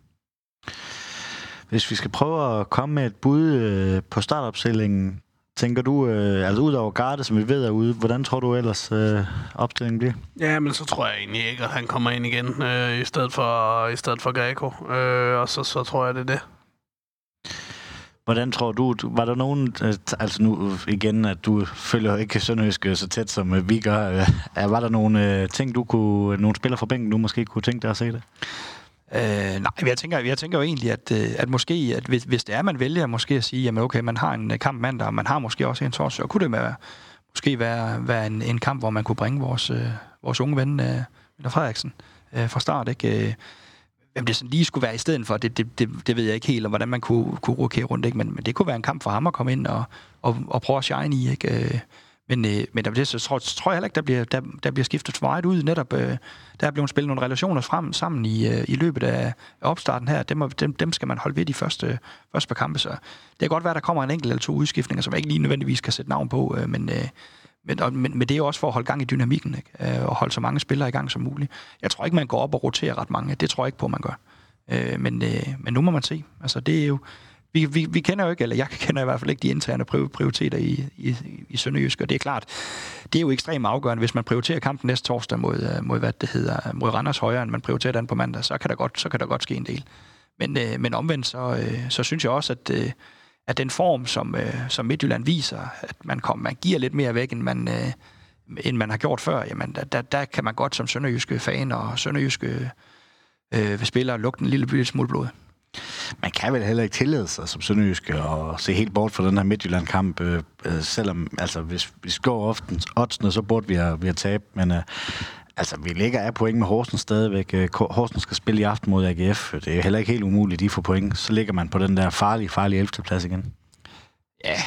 Hvis vi skal prøve at komme med et bud på startopstillingen, tænker du, øh, altså ud over Garde, som vi ved er ude, hvordan tror du ellers øh, opstillingen bliver? Ja, men så tror jeg egentlig ikke, at han kommer ind igen øh, i stedet for, i stedet for Greco. Øh, og så, så tror jeg, det er det. Hvordan tror du, var der nogen, øh, altså nu igen, at du følger ikke Sønderjysk så tæt som øh, vi gør, øh, var der nogle ting, du kunne, nogle spillere fra bænken, du måske kunne tænke dig at se det? Øh, nej, jeg tænker, jeg tænker jo egentlig, at, øh, at måske, at hvis, hvis det er, man vælger måske at sige, jamen okay, man har en øh, kamp mandag, og man har måske også en torsdag, så kunne det være, måske være, være en, en kamp, hvor man kunne bringe vores, øh, vores unge ven, øh, Frederiksen, øh, fra start, ikke? Øh, hvem det sådan lige skulle være i stedet for, det, det, det, det ved jeg ikke helt, og hvordan man kunne, kunne rokere rundt, ikke? Men, men det kunne være en kamp for ham at komme ind og, og, og prøve at shine i, ikke? Øh, men, øh, men der, det, så tror, tror jeg heller ikke, der bliver, der, der bliver skiftet for meget ud. Netop, øh, der er blevet spillet nogle relationer frem sammen i, øh, i løbet af, opstarten her. Dem, dem, dem skal man holde ved de første, første par kampe. Så det kan godt være, der kommer en enkelt eller to udskiftninger, som jeg ikke lige nødvendigvis kan sætte navn på. Øh, men, øh, men, og, men, men det er jo også for at holde gang i dynamikken, ikke? Øh, og holde så mange spillere i gang som muligt. Jeg tror ikke, man går op og roterer ret mange. Det tror jeg ikke på, man gør. Øh, men, øh, men nu må man se. Altså, det er jo vi, vi, vi kender jo ikke, eller jeg kender i hvert fald ikke de interne prioriteter i, i, i Sønderjysk, og det er klart, det er jo ekstremt afgørende, hvis man prioriterer kampen næste torsdag mod, øh, mod hvad det hedder, mod Randers højere, end man prioriterer den på mandag, så kan der godt, så kan der godt ske en del. Men, øh, men omvendt, så, øh, så synes jeg også, at, øh, at den form, som, øh, som Midtjylland viser, at man, kom, man giver lidt mere væk, end man, øh, end man har gjort før, jamen der, der, der kan man godt som sønderjyske fan og sønderjyske øh, øh spillere lugte en lille smule blod. Man kan vel heller ikke tillade sig som sønderjyske og se helt bort fra den her Midtjylland-kamp, øh, øh selvom, altså, hvis vi skår ofte oddsene, så burde vi have, vi have tabt, men øh, altså, vi ligger af point med Horsens stadigvæk. Øh, Horsens skal spille i aften mod AGF. Det er heller ikke helt umuligt, de får point. Så ligger man på den der farlige, farlige 11. plads igen. Ja,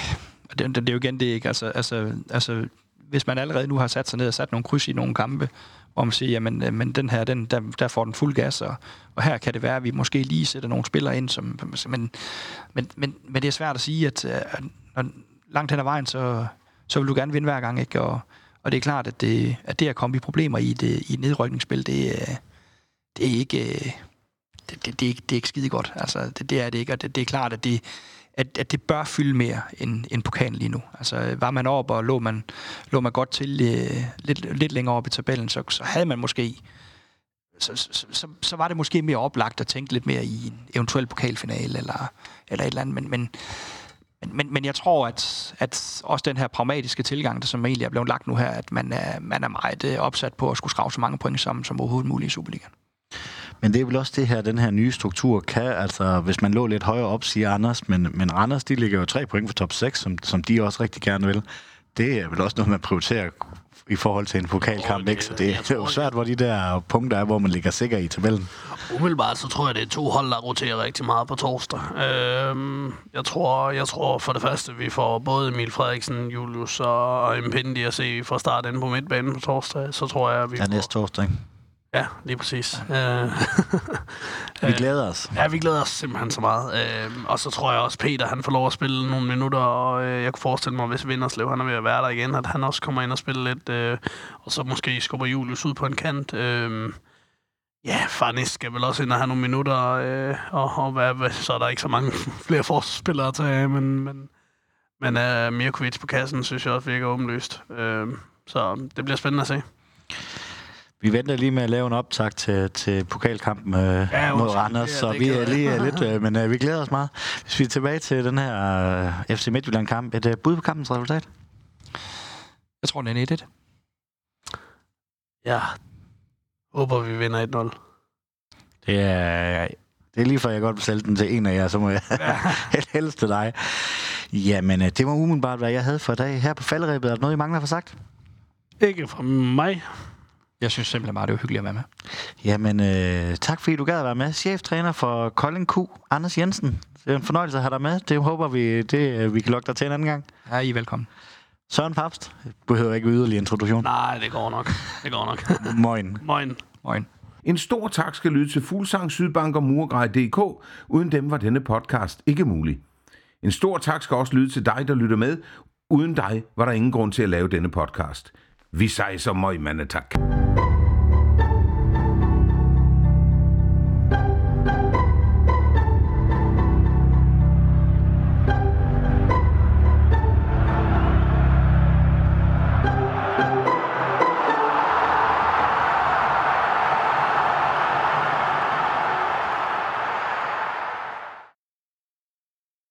det, det, det er jo igen det, ikke? Altså, altså, altså, hvis man allerede nu har sat sig ned og sat nogle kryds i nogle kampe, om man siger, jamen, øh, men den her, den, der, der får den fuld gas, og, og her kan det være, at vi måske lige sætter nogle spillere ind, som, men, men, men, men det er svært at sige, at, øh, at når, langt hen ad vejen, så, så vil du gerne vinde hver gang, ikke? Og, og det er klart, at det, at det at komme i problemer i det, i et nedrykningsspil, det, øh, det er ikke... Det, det, det, er ikke, det er ikke skide godt. Altså, det, det er det ikke, og det, det er klart, at det, at, at det bør fylde mere end, end pokalen lige nu. Altså, var man op og lå man, lå man godt til øh, lidt, lidt længere op i tabellen, så, så havde man måske så, så, så, så var det måske mere oplagt at tænke lidt mere i en eventuel pokalfinale eller, eller et eller andet, men, men men, men, jeg tror, at, at også den her pragmatiske tilgang, der som egentlig er blevet lagt nu her, at man er, man er meget øh, opsat på at skulle skrave så mange point sammen som overhovedet muligt i Superligaen. Men det er vel også det her, den her nye struktur kan, altså hvis man lå lidt højere op, siger Anders, men, men Randers, de ligger jo tre point for top 6, som, som de også rigtig gerne vil. Det er vel også noget, man prioriterer i forhold til en pokalkamp, ikke? Så det, det er jo svært, hvor de der punkter er, hvor man ligger sikker i tabellen. Umiddelbart så tror jeg, det er to hold, der roterer rigtig meget på torsdag. Øhm, jeg, tror, jeg tror for det første, vi får både Emil Frederiksen, Julius og, og Impendi at se fra start inde på midtbanen på torsdag. Så tror jeg, vi Ja, får... næste torsdag, ikke? Ja, lige præcis. Ja. Øh, Vi glæder os. ja, vi glæder os simpelthen så meget. Øh, og så tror jeg også, Peter han får lov at spille nogle minutter, og øh, jeg kunne forestille mig, hvis Vinderslev han er ved at være der igen, at han også kommer ind og spiller lidt, øh, og så måske skubber Julius ud på en kant. Øh, ja, Farnis skal vel også ind og have nogle minutter, og, og hvad, så er der ikke så mange flere forsvarsspillere at tage af, men, men, men uh, Mirkovic på kassen synes jeg også virker åbenlyst. Øh, så det bliver spændende at se. Vi venter lige med at lave en optag til, til pokalkampen øh, Ja, ja, mod Randers, er- så vi er lige øh, lidt, øh, men øh, vi glæder os meget. Hvis vi er tilbage til den her øh, FC Midtjylland-kamp, et øh, bud på kampens resultat? Jeg tror, det er 1-1. Ja, håber vi vinder 1-0. Det er, det er lige før, jeg godt vil sælge den til en af jer, så må jeg helst til dig. Jamen, øh, det var umiddelbart, hvad jeg havde for i dag. Her på falderæbet, er der noget, I mangler for sagt? Ikke fra mig. Jeg synes simpelthen bare, det er hyggeligt at være med. Jamen, øh, tak fordi du gad at være med. Cheftræner for Kolding Q, Anders Jensen. Det er en fornøjelse at have dig med. Det håber vi, det, øh, vi kan lokke dig til en anden gang. Ja, I er velkommen. Søren Papst, behøver ikke yderligere introduktion. Nej, det går nok. Det går nok. Moin. Moin. Moin. En stor tak skal lyde til Fuglsang, Sydbank og Murgrej.dk. Uden dem var denne podcast ikke mulig. En stor tak skal også lyde til dig, der lytter med. Uden dig var der ingen grund til at lave denne podcast. Vi sejser møg, mandetak. tak.